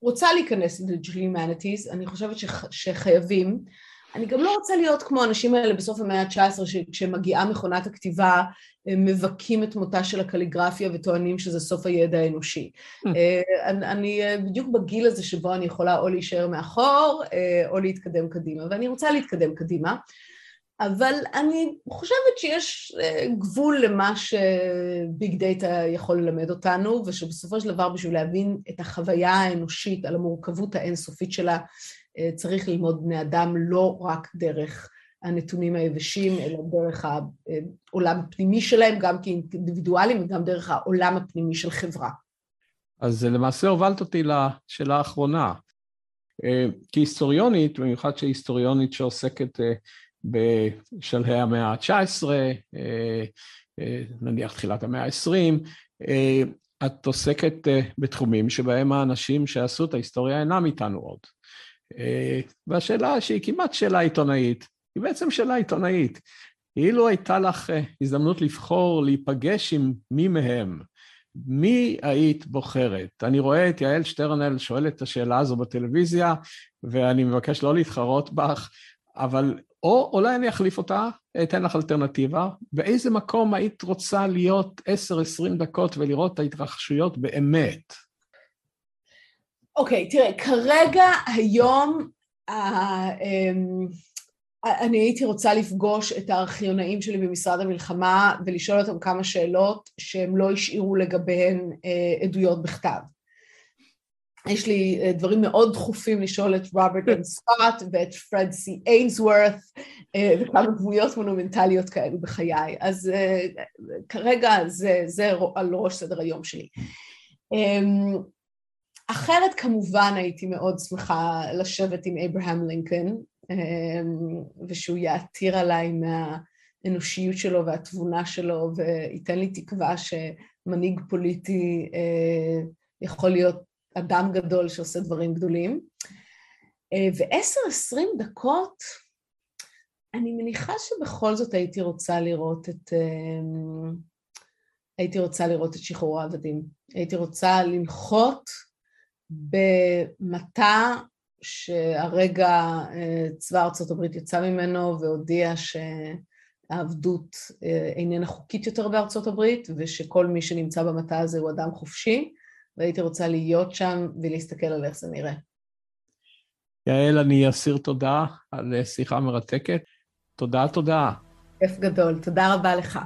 רוצה להיכנס ל-Digital Humanities, אני חושבת שח, שחייבים. אני גם לא רוצה להיות כמו האנשים האלה בסוף המאה ה-19, שכשמגיעה מכונת הכתיבה, מבכים את מותה של הקליגרפיה וטוענים שזה סוף הידע האנושי. Hmm. אה, אני, אני בדיוק בגיל הזה שבו אני יכולה או להישאר מאחור, אה, או להתקדם קדימה, ואני רוצה להתקדם קדימה. אבל אני חושבת שיש אה, גבול למה שביג דאטה יכול ללמד אותנו, ושבסופו של דבר בשביל להבין את החוויה האנושית על המורכבות האינסופית שלה, אה, צריך ללמוד בני אדם לא רק דרך הנתונים היבשים, אלא דרך העולם הפנימי שלהם, גם כאינדיבידואלים וגם דרך העולם הפנימי של חברה. אז למעשה הובלת אותי לשאלה האחרונה. אה, כהיסטוריונית, במיוחד שהיסטוריונית שעוסקת בשלהי המאה ה-19, אה, אה, נניח תחילת המאה ה-20, אה, את עוסקת בתחומים שבהם האנשים שעשו את ההיסטוריה אינם איתנו עוד. והשאלה שהיא כמעט שאלה עיתונאית, היא בעצם שאלה עיתונאית. אילו הייתה לך הזדמנות לבחור להיפגש עם מי מהם, מי היית בוחרת? אני רואה את יעל שטרנל שואלת את השאלה הזו בטלוויזיה, ואני מבקש לא להתחרות בך, אבל או אולי אני אחליף אותה, אתן לך אלטרנטיבה, באיזה מקום היית רוצה להיות 10-20 דקות ולראות את ההתרחשויות באמת? אוקיי, okay, תראה, כרגע, היום, uh, um, אני הייתי רוצה לפגוש את הארכיונאים שלי במשרד המלחמה ולשאול אותם כמה שאלות שהם לא השאירו לגביהן uh, עדויות בכתב. יש לי אה, דברים מאוד דחופים לשאול את רוברט אן סקוט ואת פרד סי אינסוורת וכמה דמויות מונומנטליות כאלו בחיי. אז אה, כרגע זה, זה על ראש סדר היום שלי. אמ, אחרת כמובן הייתי מאוד שמחה לשבת עם אברהם לינקולן אמ, ושהוא יעתיר עליי מהאנושיות שלו והתבונה שלו וייתן לי תקווה שמנהיג פוליטי אה, יכול להיות אדם גדול שעושה דברים גדולים. אה, ועשר עשרים דקות, אני מניחה שבכל זאת הייתי רוצה לראות את... אה, הייתי רוצה לראות את שחרור העבדים. הייתי רוצה לנחות במטע שהרגע אה, צבא ארצות הברית יצא ממנו והודיע שהעבדות איננה חוקית יותר בארצות הברית ושכל מי שנמצא במטע הזה הוא אדם חופשי והייתי רוצה להיות שם ולהסתכל על איך זה נראה. יעל, אני אסיר תודה על שיחה מרתקת. תודה, תודה. כיף גדול, תודה רבה לך.